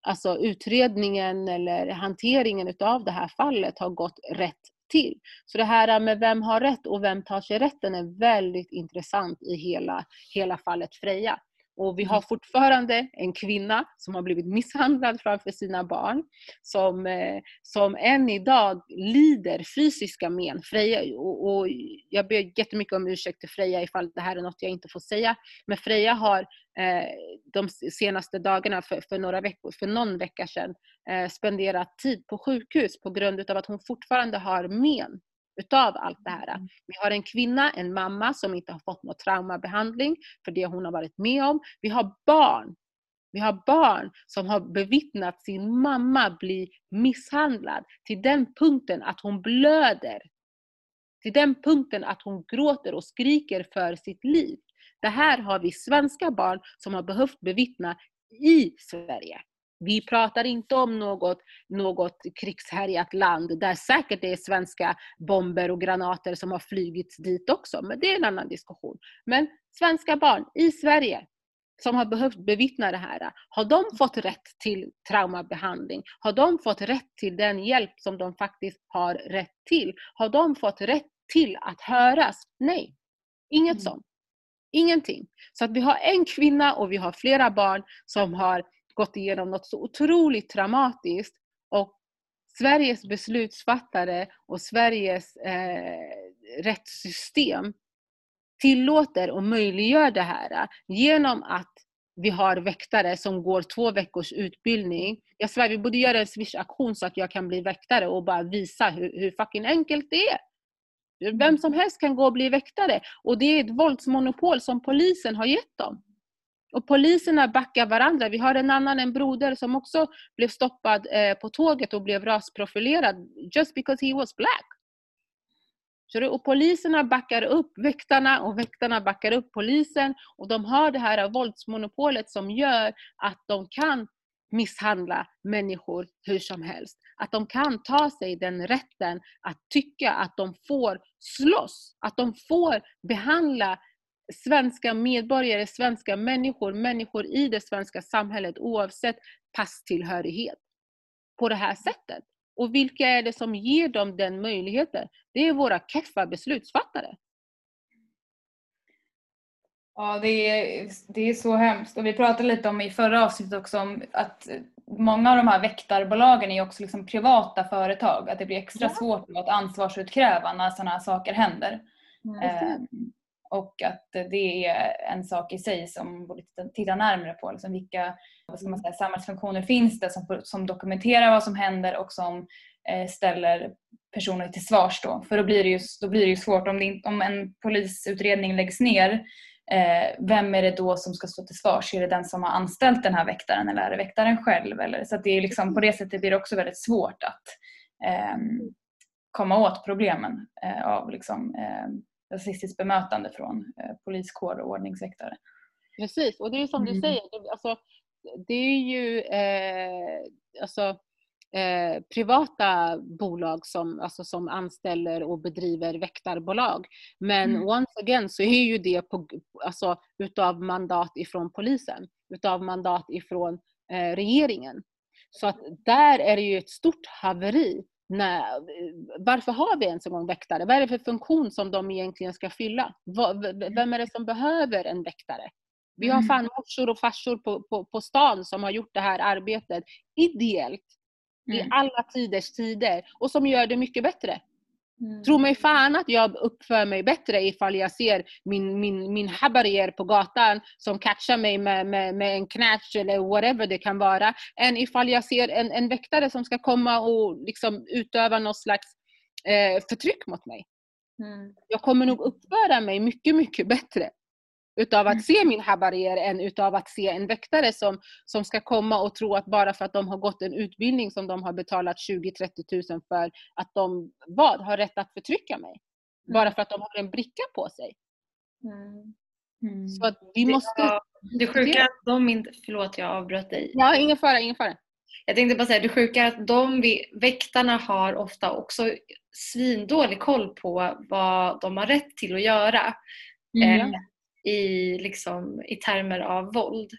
alltså utredningen eller hanteringen utav det här fallet har gått rätt till. Så det här med vem har rätt och vem tar sig rätten är väldigt intressant i hela, hela fallet Freja. Och vi har mm. fortfarande en kvinna som har blivit misshandlad framför sina barn. Som, eh, som än idag lider fysiska men. Freja, och, och jag ber jättemycket om ursäkt till Freja ifall det här är något jag inte får säga. Men Freja har eh, de senaste dagarna, för, för, några veckor, för någon vecka sedan, eh, spenderat tid på sjukhus på grund av att hon fortfarande har men utav allt det här. Mm. Vi har en kvinna, en mamma som inte har fått någon traumabehandling för det hon har varit med om. Vi har barn Vi har barn som har bevittnat sin mamma bli misshandlad till den punkten att hon blöder. Till den punkten att hon gråter och skriker för sitt liv. Det här har vi svenska barn som har behövt bevittna i Sverige. Vi pratar inte om något, något krigshärjat land där säkert det är svenska bomber och granater som har flygits dit också, men det är en annan diskussion. Men svenska barn i Sverige som har behövt bevittna det här, har de fått rätt till traumabehandling? Har de fått rätt till den hjälp som de faktiskt har rätt till? Har de fått rätt till att höras? Nej, inget mm. sånt. Ingenting. Så att vi har en kvinna och vi har flera barn som har gått igenom något så otroligt traumatiskt och Sveriges beslutsfattare och Sveriges eh, rättssystem tillåter och möjliggör det här genom att vi har väktare som går två veckors utbildning. Jag svär, vi borde göra en swish-aktion så att jag kan bli väktare och bara visa hur, hur fucking enkelt det är. Vem som helst kan gå och bli väktare. Och det är ett våldsmonopol som polisen har gett dem. Och poliserna backar varandra. Vi har en annan, en broder som också blev stoppad eh, på tåget och blev rasprofilerad just because he was black. Och poliserna backar upp väktarna och väktarna backar upp polisen. Och de har det här våldsmonopolet som gör att de kan misshandla människor hur som helst. Att de kan ta sig den rätten att tycka att de får slåss, att de får behandla svenska medborgare, svenska människor, människor i det svenska samhället oavsett passtillhörighet på det här sättet. Och vilka är det som ger dem den möjligheten? Det är våra keffa beslutsfattare. Ja, det är, det är så hemskt. Och vi pratade lite om i förra avsnittet också om att många av de här väktarbolagen är också liksom privata företag. Att det blir extra ja. svårt att ansvarsutkräva när sådana här saker händer. Mm. Och att det är en sak i sig som man borde titta närmare på. Liksom vilka vad ska man säga, samhällsfunktioner finns det som, som dokumenterar vad som händer och som eh, ställer personer till svars då. För då blir det ju, då blir det ju svårt om, det, om en polisutredning läggs ner Eh, vem är det då som ska stå till svars? Är det den som har anställt den här väktaren eller är det väktaren själv? Eller, så det är liksom, på det sättet blir det också väldigt svårt att eh, komma åt problemen eh, av liksom, eh, rasistiskt bemötande från eh, poliskår och ordningsväktare. Precis, och det är som du mm. säger, alltså, det är ju eh, alltså, Eh, privata bolag som, alltså som anställer och bedriver väktarbolag. Men mm. once again så är ju det på, alltså, utav mandat ifrån polisen, utav mandat ifrån eh, regeringen. Så att där är det ju ett stort haveri. När, varför har vi ens en gång väktare? Vad är det för funktion som de egentligen ska fylla? Vem är det som behöver en väktare? Vi har mm. fan morsor och farsor på, på, på stan som har gjort det här arbetet ideellt mm. i alla tiders tider och som gör det mycket bättre. Mm. Tro mig fan att jag uppför mig bättre ifall jag ser min, min, min habarier på gatan som catchar mig med, med, med en knatch eller whatever det kan vara, än ifall jag ser en, en väktare som ska komma och liksom utöva något slags eh, förtryck mot mig. Mm. Jag kommer nog uppföra mig mycket, mycket bättre utav att mm. se min habarier än utav att se en väktare som, som ska komma och tro att bara för att de har gått en utbildning som de har betalat 20-30 000 för, att de vad, har rätt att förtrycka mig. Mm. Bara för att de har en bricka på sig. Mm. Mm. Så att vi måste... Ja, det sjuka är att de inte... Förlåt, jag avbröt dig. Ja, ingen fara, ingen fara. Jag tänkte bara säga, det sjuka är att de väktarna har ofta också svindålig koll på vad de har rätt till att göra. Mm. Eh, i, liksom, i termer av våld.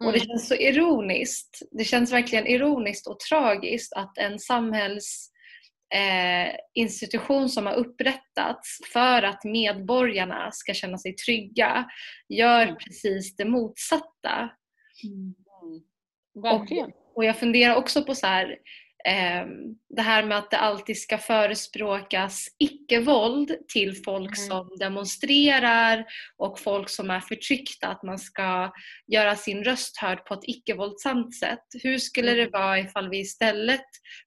Mm. Och det mm. känns så ironiskt. Det känns verkligen ironiskt och tragiskt att en samhällsinstitution eh, som har upprättats för att medborgarna ska känna sig trygga gör mm. precis det motsatta. Mm. Verkligen. Och, och jag funderar också på så här, det här med att det alltid ska förespråkas icke-våld till folk mm. som demonstrerar och folk som är förtryckta, att man ska göra sin röst hörd på ett icke-våldsamt sätt. Hur skulle det mm. vara ifall vi istället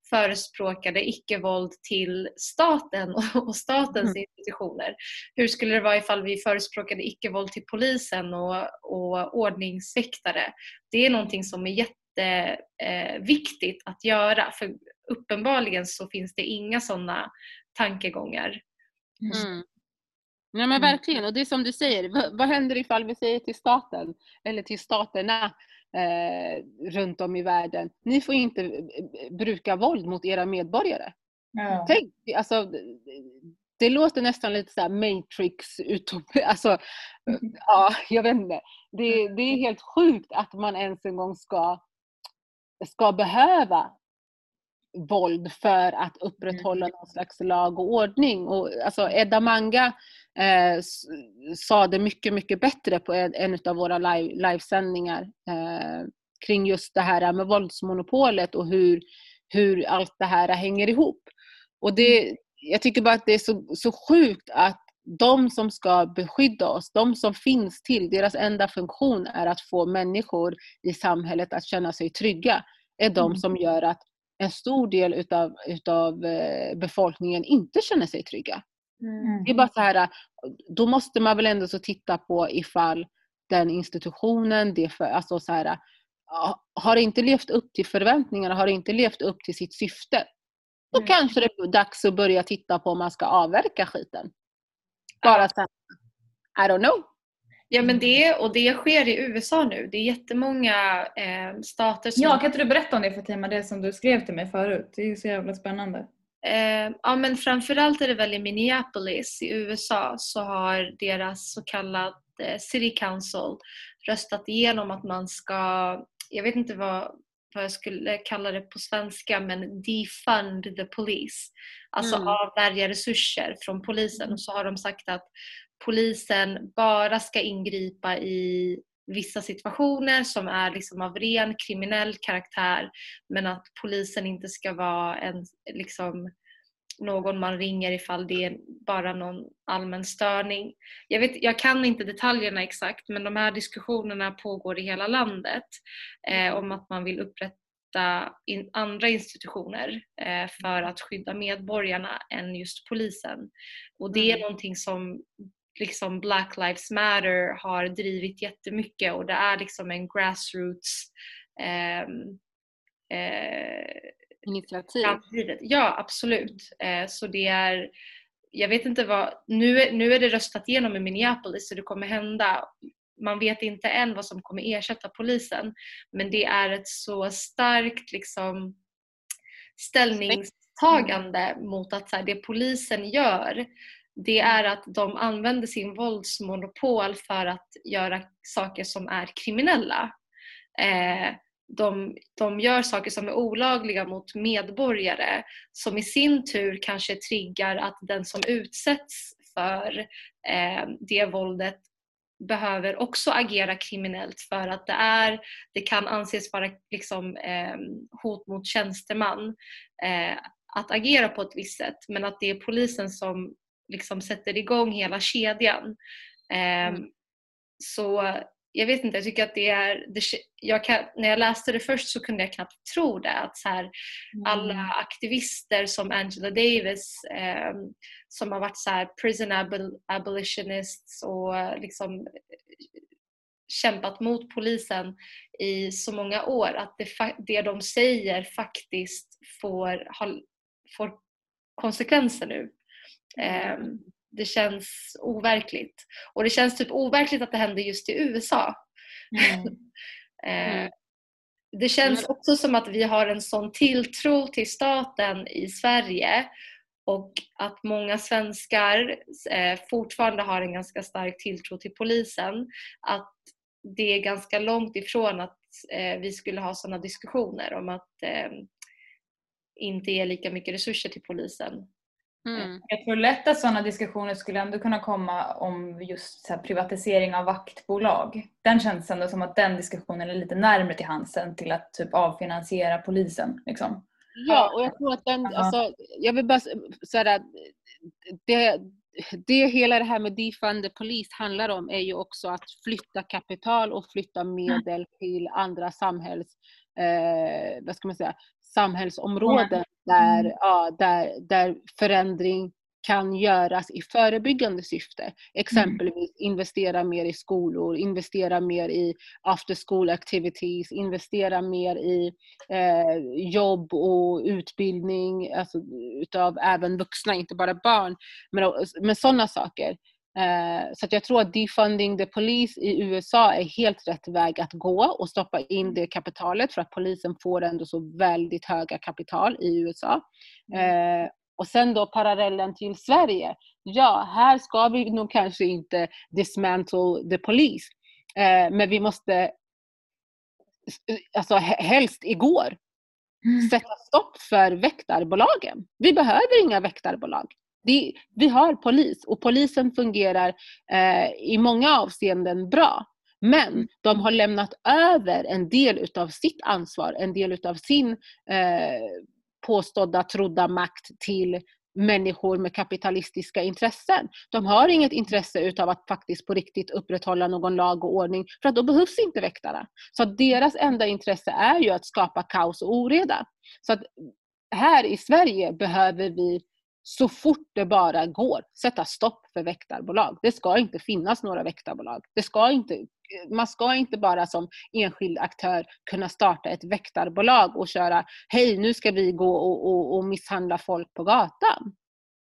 förespråkade icke-våld till staten och statens mm. institutioner? Hur skulle det vara ifall vi förespråkade icke-våld till polisen och, och ordningsväktare? Det är någonting som är jätte jätteviktigt att göra för uppenbarligen så finns det inga sådana tankegångar. Mm. Ja men mm. verkligen och det är som du säger, vad, vad händer ifall vi säger till staten eller till staterna eh, runt om i världen, ni får inte eh, bruka våld mot era medborgare. Ja. Tänk, alltså, det låter nästan lite så matrix utopi, alltså, mm. ja jag vet inte. Det, det är helt sjukt att man ens en gång ska ska behöva våld för att upprätthålla mm. någon slags lag och ordning. Och, alltså, Edda Manga eh, sa det mycket, mycket bättre på en, en av våra live, livesändningar eh, kring just det här med våldsmonopolet och hur, hur allt det här hänger ihop. Och det, mm. jag tycker bara att det är så, så sjukt att de som ska beskydda oss, de som finns till, deras enda funktion är att få människor i samhället att känna sig trygga, är de mm. som gör att en stor del utav, utav eh, befolkningen inte känner sig trygga. Mm. Det är bara så här, då måste man väl ändå så titta på ifall den institutionen, det för, alltså så här, har inte levt upp till förväntningarna, har inte levt upp till sitt syfte. Då mm. kanske det är dags att börja titta på om man ska avverka skiten. Bara så I don't know. Ja men det, och det sker i USA nu. Det är jättemånga eh, stater som... Ja, kan inte du berätta om det Fatima, det som du skrev till mig förut? Det är ju så jävla spännande. Eh, ja men framförallt är det väl i Minneapolis i USA så har deras så kallad eh, City Council röstat igenom att man ska, jag vet inte vad, vad jag skulle kalla det på svenska, men defund the police. Alltså mm. avvärja resurser från polisen. Och så har de sagt att polisen bara ska ingripa i vissa situationer som är liksom av ren kriminell karaktär men att polisen inte ska vara en, liksom, någon man ringer ifall det är bara någon allmän störning. Jag, vet, jag kan inte detaljerna exakt men de här diskussionerna pågår i hela landet eh, om att man vill upprätta in, andra institutioner eh, för att skydda medborgarna än just polisen. Och det är mm. någonting som liksom Black Lives Matter har drivit jättemycket och det är liksom en grassroots eh, initiativ. Framtiden. Ja absolut. Eh, så det är, jag vet inte vad, nu, nu är det röstat igenom i Minneapolis så det kommer hända. Man vet inte än vad som kommer ersätta polisen men det är ett så starkt liksom ställningstagande mot att så här, det polisen gör det är att de använder sin våldsmonopol för att göra saker som är kriminella. Eh, de, de gör saker som är olagliga mot medborgare som i sin tur kanske triggar att den som utsätts för eh, det våldet behöver också agera kriminellt för att det, är, det kan anses vara liksom, eh, hot mot tjänsteman eh, att agera på ett visst sätt men att det är polisen som liksom sätter igång hela kedjan. Mm. Um, så jag vet inte, jag tycker att det är... Det, jag kan, när jag läste det först så kunde jag knappt tro det. Att så här, mm. Alla aktivister som Angela Davis eh, som har varit så här, prison abolitionists och liksom kämpat mot polisen i så många år. Att det, det de säger faktiskt får, ha, får konsekvenser nu. Ehm, det känns overkligt. Och det känns typ overkligt att det händer just i USA. Mm. Mm. det känns också som att vi har en sån tilltro till staten i Sverige och att många svenskar eh, fortfarande har en ganska stark tilltro till polisen. Att det är ganska långt ifrån att eh, vi skulle ha sådana diskussioner om att eh, inte ge lika mycket resurser till polisen. Mm. Jag tror lätt att sådana diskussioner skulle ändå kunna komma om just privatisering av vaktbolag. Den känns ändå som att den diskussionen är lite närmare till hands än till att typ avfinansiera polisen. Liksom. Ja, och jag tror att den, alltså, jag vill bara säga det, det hela det här med defund police handlar om är ju också att flytta kapital och flytta medel till andra samhälls, eh, vad ska man säga, samhällsområden där, mm. ja, där, där förändring kan göras i förebyggande syfte. Exempelvis mm. investera mer i skolor, investera mer i after school activities, investera mer i eh, jobb och utbildning alltså, utav även vuxna, inte bara barn. Men, men sådana saker. Eh, så jag tror att defunding the police i USA är helt rätt väg att gå och stoppa in det kapitalet för att polisen får ändå så väldigt höga kapital i USA. Mm. Eh, och sen då parallellen till Sverige. Ja, här ska vi nog kanske inte dismantle the police. Eh, men vi måste, alltså helst igår, mm. sätta stopp för väktarbolagen. Vi behöver inga väktarbolag. Vi, vi har polis och polisen fungerar eh, i många avseenden bra. Men de har lämnat över en del utav sitt ansvar, en del utav sin eh, påstådda, trodda makt till människor med kapitalistiska intressen. De har inget intresse utav att faktiskt på riktigt upprätthålla någon lag och ordning för att då behövs inte väktarna. Så att deras enda intresse är ju att skapa kaos och oreda. Så att här i Sverige behöver vi så fort det bara går sätta stopp för väktarbolag. Det ska inte finnas några väktarbolag. Det ska inte, man ska inte bara som enskild aktör kunna starta ett väktarbolag och köra hej nu ska vi gå och, och, och misshandla folk på gatan.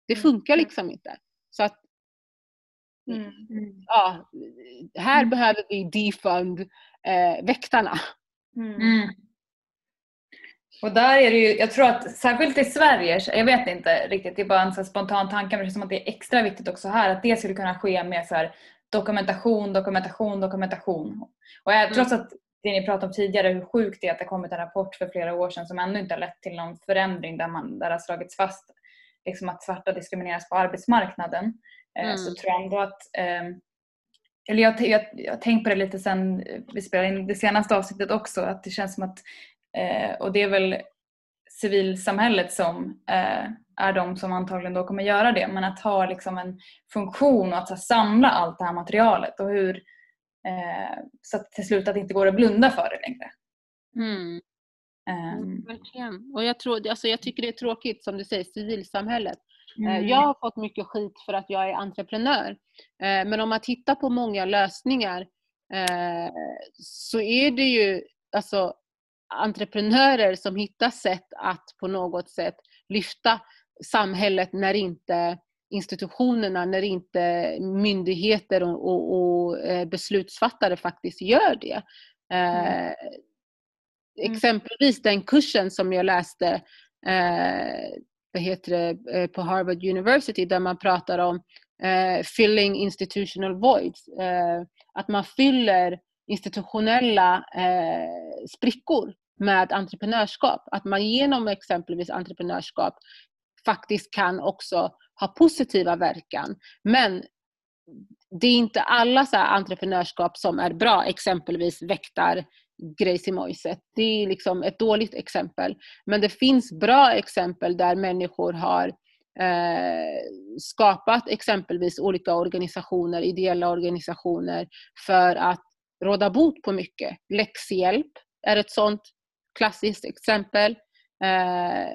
Det mm. funkar liksom inte. Så att, mm. ja, här mm. behöver vi defund eh, väktarna. Mm. Och där är det ju, jag tror att särskilt i Sverige, jag vet inte riktigt, det är bara en så spontan tanke men det känns som att det är extra viktigt också här att det skulle kunna ske med så här dokumentation, dokumentation, dokumentation. Och jag, mm. trots att det ni pratade om tidigare, hur sjukt det är att det kommit en rapport för flera år sedan som ännu inte har lett till någon förändring där, man, där det har slagits fast liksom att svarta diskrimineras på arbetsmarknaden. Eh, mm. Så tror jag ändå att eh, eller jag, jag, jag har tänkt på det lite sen vi spelade in det senaste avsnittet också, att det känns som att och det är väl civilsamhället som eh, är de som antagligen då kommer göra det. Men att ha liksom en funktion och att här, samla allt det här materialet och hur eh, så att till slut att det inte går att blunda för det längre. Mm. Um. Och jag, tror, alltså jag tycker det är tråkigt som du säger, civilsamhället. Eh, mm. Jag har fått mycket skit för att jag är entreprenör. Eh, men om man tittar på många lösningar eh, så är det ju alltså, entreprenörer som hittar sätt att på något sätt lyfta samhället när inte institutionerna, när inte myndigheter och, och, och eh, beslutsfattare faktiskt gör det. Mm. Eh, exempelvis den kursen som jag läste eh, vad heter det, eh, på Harvard University där man pratar om eh, filling institutional voids. Eh, att man fyller institutionella eh, sprickor med entreprenörskap. Att man genom exempelvis entreprenörskap faktiskt kan också ha positiva verkan. Men det är inte alla så entreprenörskap som är bra, exempelvis väktar grejsimojset. Det är liksom ett dåligt exempel. Men det finns bra exempel där människor har eh, skapat exempelvis olika organisationer, ideella organisationer för att råda bot på mycket. Läxhjälp är ett sånt klassiskt exempel. Eh,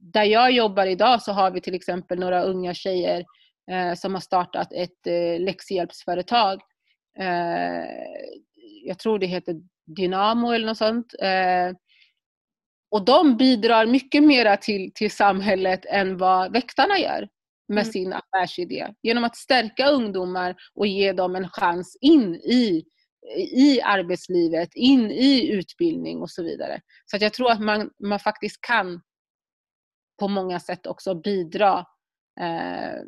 där jag jobbar idag så har vi till exempel några unga tjejer eh, som har startat ett eh, läxhjälpsföretag. Eh, jag tror det heter Dynamo eller något sånt. Eh, och de bidrar mycket mer till, till samhället än vad väktarna gör med mm. sin affärsidé. Genom att stärka ungdomar och ge dem en chans in i i arbetslivet, in i utbildning och så vidare. Så jag tror att man, man faktiskt kan på många sätt också bidra eh,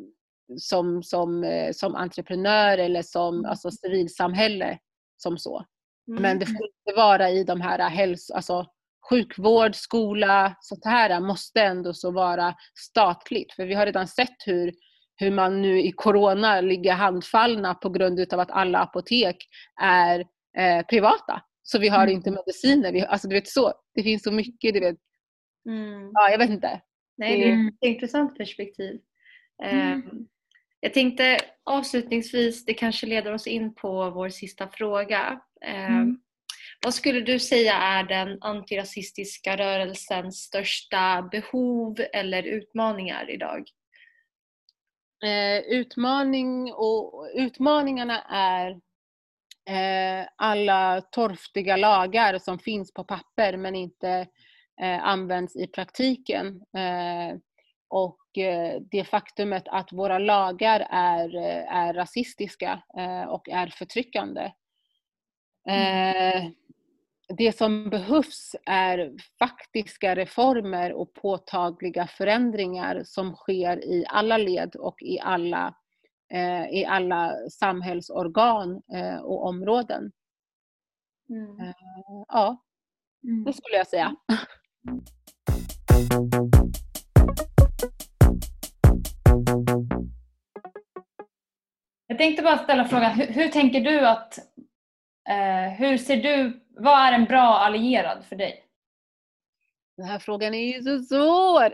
som, som, eh, som entreprenör eller som mm. alltså, civilsamhälle som så. Mm. Men det får inte vara i de här häls alltså, sjukvård, skola, sånt här måste ändå så vara statligt. För vi har redan sett hur hur man nu i corona ligger handfallna på grund av att alla apotek är eh, privata. Så vi har mm. inte mediciner. Vi, alltså, du vet, så, det finns så mycket. Du vet, Mm. Ja, jag vet inte. Nej, det är ett intressant perspektiv. Um, jag tänkte avslutningsvis, det kanske leder oss in på vår sista fråga. Um, vad skulle du säga är den antirasistiska rörelsens största behov eller utmaningar idag? Eh, utmaning och, utmaningarna är eh, alla torftiga lagar som finns på papper men inte eh, används i praktiken. Eh, och eh, det faktumet att våra lagar är, eh, är rasistiska och är förtryckande. Mm det som behövs är faktiska reformer och påtagliga förändringar som sker i alla led och i alla, eh, i alla samhällsorgan eh, och områden. Mm. Eh, ja, mm. det skulle jag säga. Jag tänkte bara ställa frågan, hur, hur tänker du att, eh, hur ser du vad är en bra allierad för dig? Den här frågan är ju så svår.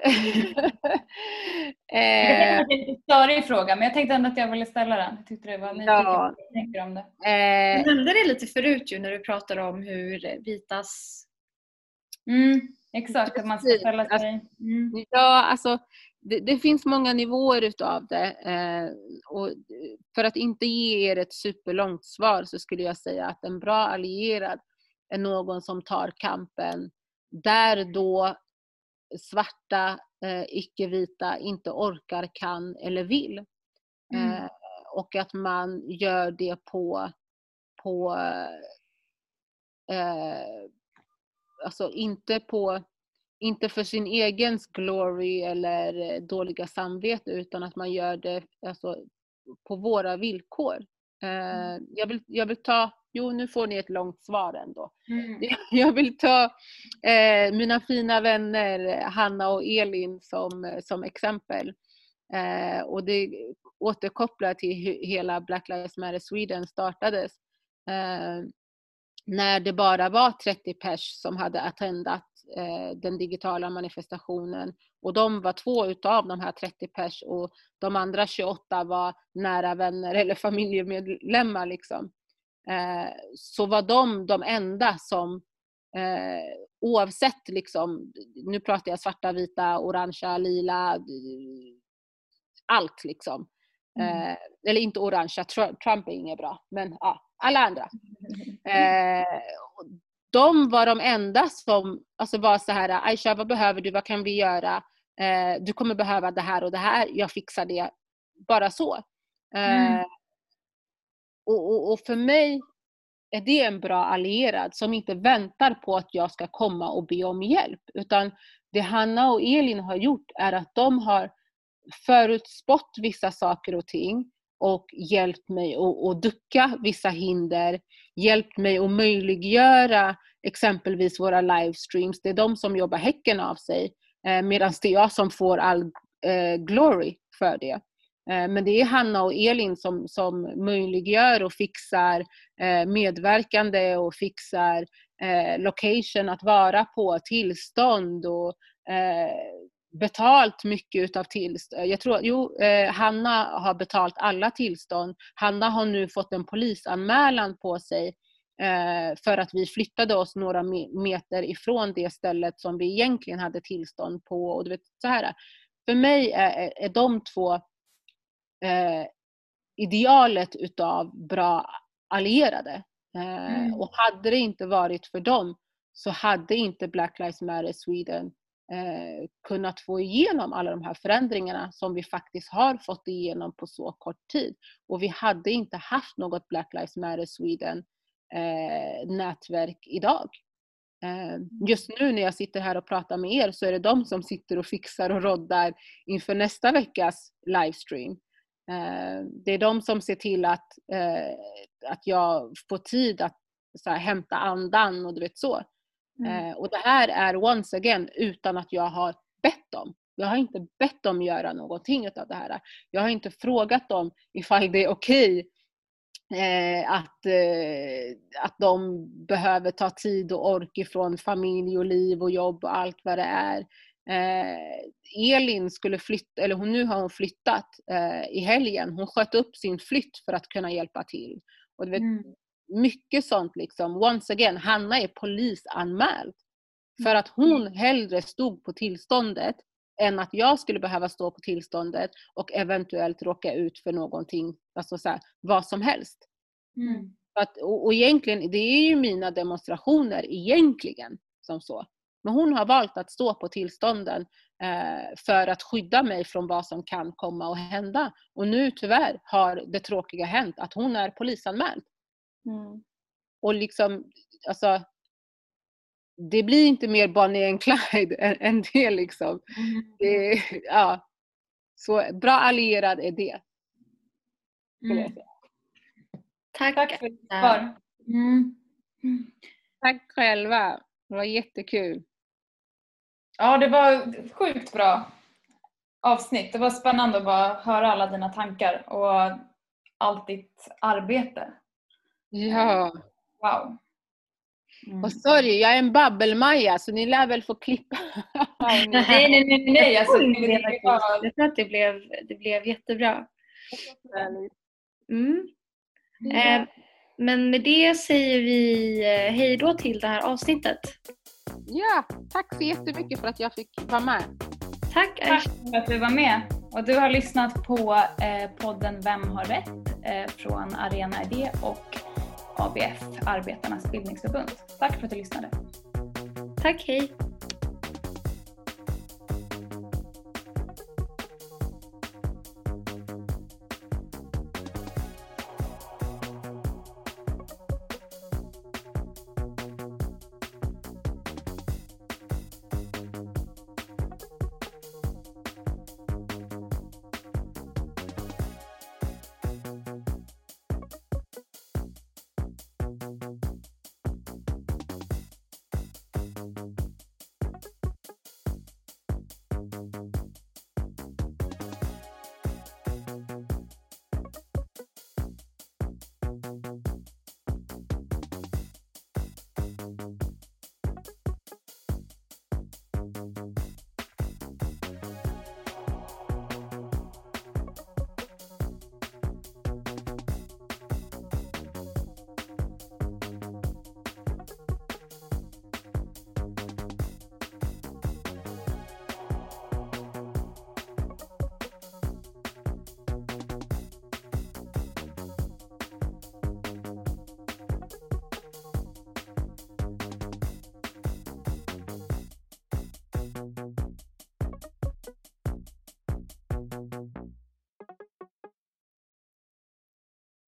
det är en störig fråga men jag tänkte ändå att jag ville ställa den. Jag tyckte det var ja. tänker om det. Eh, du nämnde det lite förut ju när du pratade om hur vitas... Mm, exakt, att man ska ställa sig... Mm. Ja, alltså det, det, finns många nivåer utav det. Eh, och för att inte ge er ett superlångt svar så skulle jag säga att en bra allierad är någon som tar kampen där då svarta, eh, icke-vita inte orkar, kan eller vill. Mm. Eh, och att man gör det på, på eh, alltså inte på inte för sin egen glory eller dåliga samvete utan att man gör det alltså, på våra villkor. Eh, mm. jag, vill, jag vill ta Jo, nu får ni ett långt svar ändå. Mm. Jag vill ta eh, mina fina vänner Hanna och Elin som, som exempel. Eh, och det återkopplar till hur hela Black Lives Matter Sweden startades. Eh, när det bara var 30 pers som hade attendat eh, den digitala manifestationen. Och de var två utav de här 30 pers och de andra 28 var nära vänner eller familjemedlemmar. Liksom. Eh, så var de de enda som eh, oavsett liksom, nu pratar jag svarta, vita, orangea, lila, allt liksom. Mm. Eh, eller inte orangea, Trump är inget bra, men ja, alla andra. De var de enda som alltså var så här, Aisha vad behöver du, vad kan vi göra? Du kommer behöva det här och det här, jag fixar det. Bara så. Mm. Och, och, och, för mig är det en bra allierad som inte väntar på att jag ska komma och be om hjälp. Utan det Hanna och Elin har gjort är att de har förutspått vissa saker och ting och hjälpt mig att, att ducka vissa hinder, hjälpt mig att möjliggöra exempelvis våra livestreams. Det är de som jobbar häcken av sig eh, medan det är jag som får all eh, glory för det. Eh, men det är Hanna och Elin som, som möjliggör och fixar eh, medverkande och fixar eh, location att vara på, tillstånd och betalt mycket utav tillstånd. Jag tror, jo, Hanna har betalt alla tillstånd. Hanna har nu fått en polisanmälan på sig för att vi flyttade oss några meter ifrån det stället som vi egentligen hade tillstånd på. Och du vet, så här. För mig är, är de två eh, idealet utav bra allierade. Eh, mm. Och hade det inte varit för dem så hade inte Black Lives Matter Sweden eh, kunnat få igenom alla de här förändringarna som vi faktiskt har fått igenom på så kort tid. Och vi hade inte haft något Black Lives Matter Sweden eh, nätverk idag. Eh, just nu när jag sitter här och pratar med er så är det de som sitter och fixar och roddar inför nästa veckas livestream. Eh, det är de som ser till att, eh, att jag får tid att så här, hämta andan och du vet så. Mm. Eh, och det här är once again utan att jag har bett dem. Jag har inte bett dem göra någonting av det här. Jag har inte frågat dem ifall det är okej Eh, att, eh, att de behöver ta tid och ork ifrån familj och liv och jobb och allt vad det är. Eh, Elin skulle flytta, eller hon, nu har hon flyttat eh, i helgen. Hon sköt upp sin flytt för att kunna hjälpa till. Och du vet, mm. Mycket sånt liksom. Once again, Hanna är polisanmäld. För att hon mm. hellre stod på tillståndet än att jag skulle behöva stå på tillståndet och eventuellt råka ut för någonting, alltså så här, vad som helst. Mm. Att, och, och egentligen, det är ju mina demonstrationer egentligen som så. Men hon har valt att stå på tillstånden eh, för att skydda mig från vad som kan komma att hända. Och nu tyvärr har det tråkiga hänt att hon är polisanmäld. Mm. Och liksom, alltså, det blir inte mer Bonnie and Clyde än, än det liksom. Mm. Det, ja. Så bra allierad är det. Mm. Tack. Tack för ditt svar. Mm. Tack själva. Det var jättekul. Ja, det var sjukt bra avsnitt. Det var spännande att bara höra alla dina tankar och allt ditt arbete. Ja. Wow. Mm. Och sorry, jag är en babbelmaja så ni lär väl få klippa. nej, nej, nej. nej. Alltså, jag tror att det blev, det blev jättebra. Mm. Eh, men med det säger vi eh, hej då till det här avsnittet. Ja, tack så jättemycket för att jag fick vara med. Tack, tack för att du var med. Och du har lyssnat på eh, podden Vem har rätt eh, från Arena Idé och ABF, Arbetarnas bildningsförbund. Tack för att du lyssnade. Tack, hej.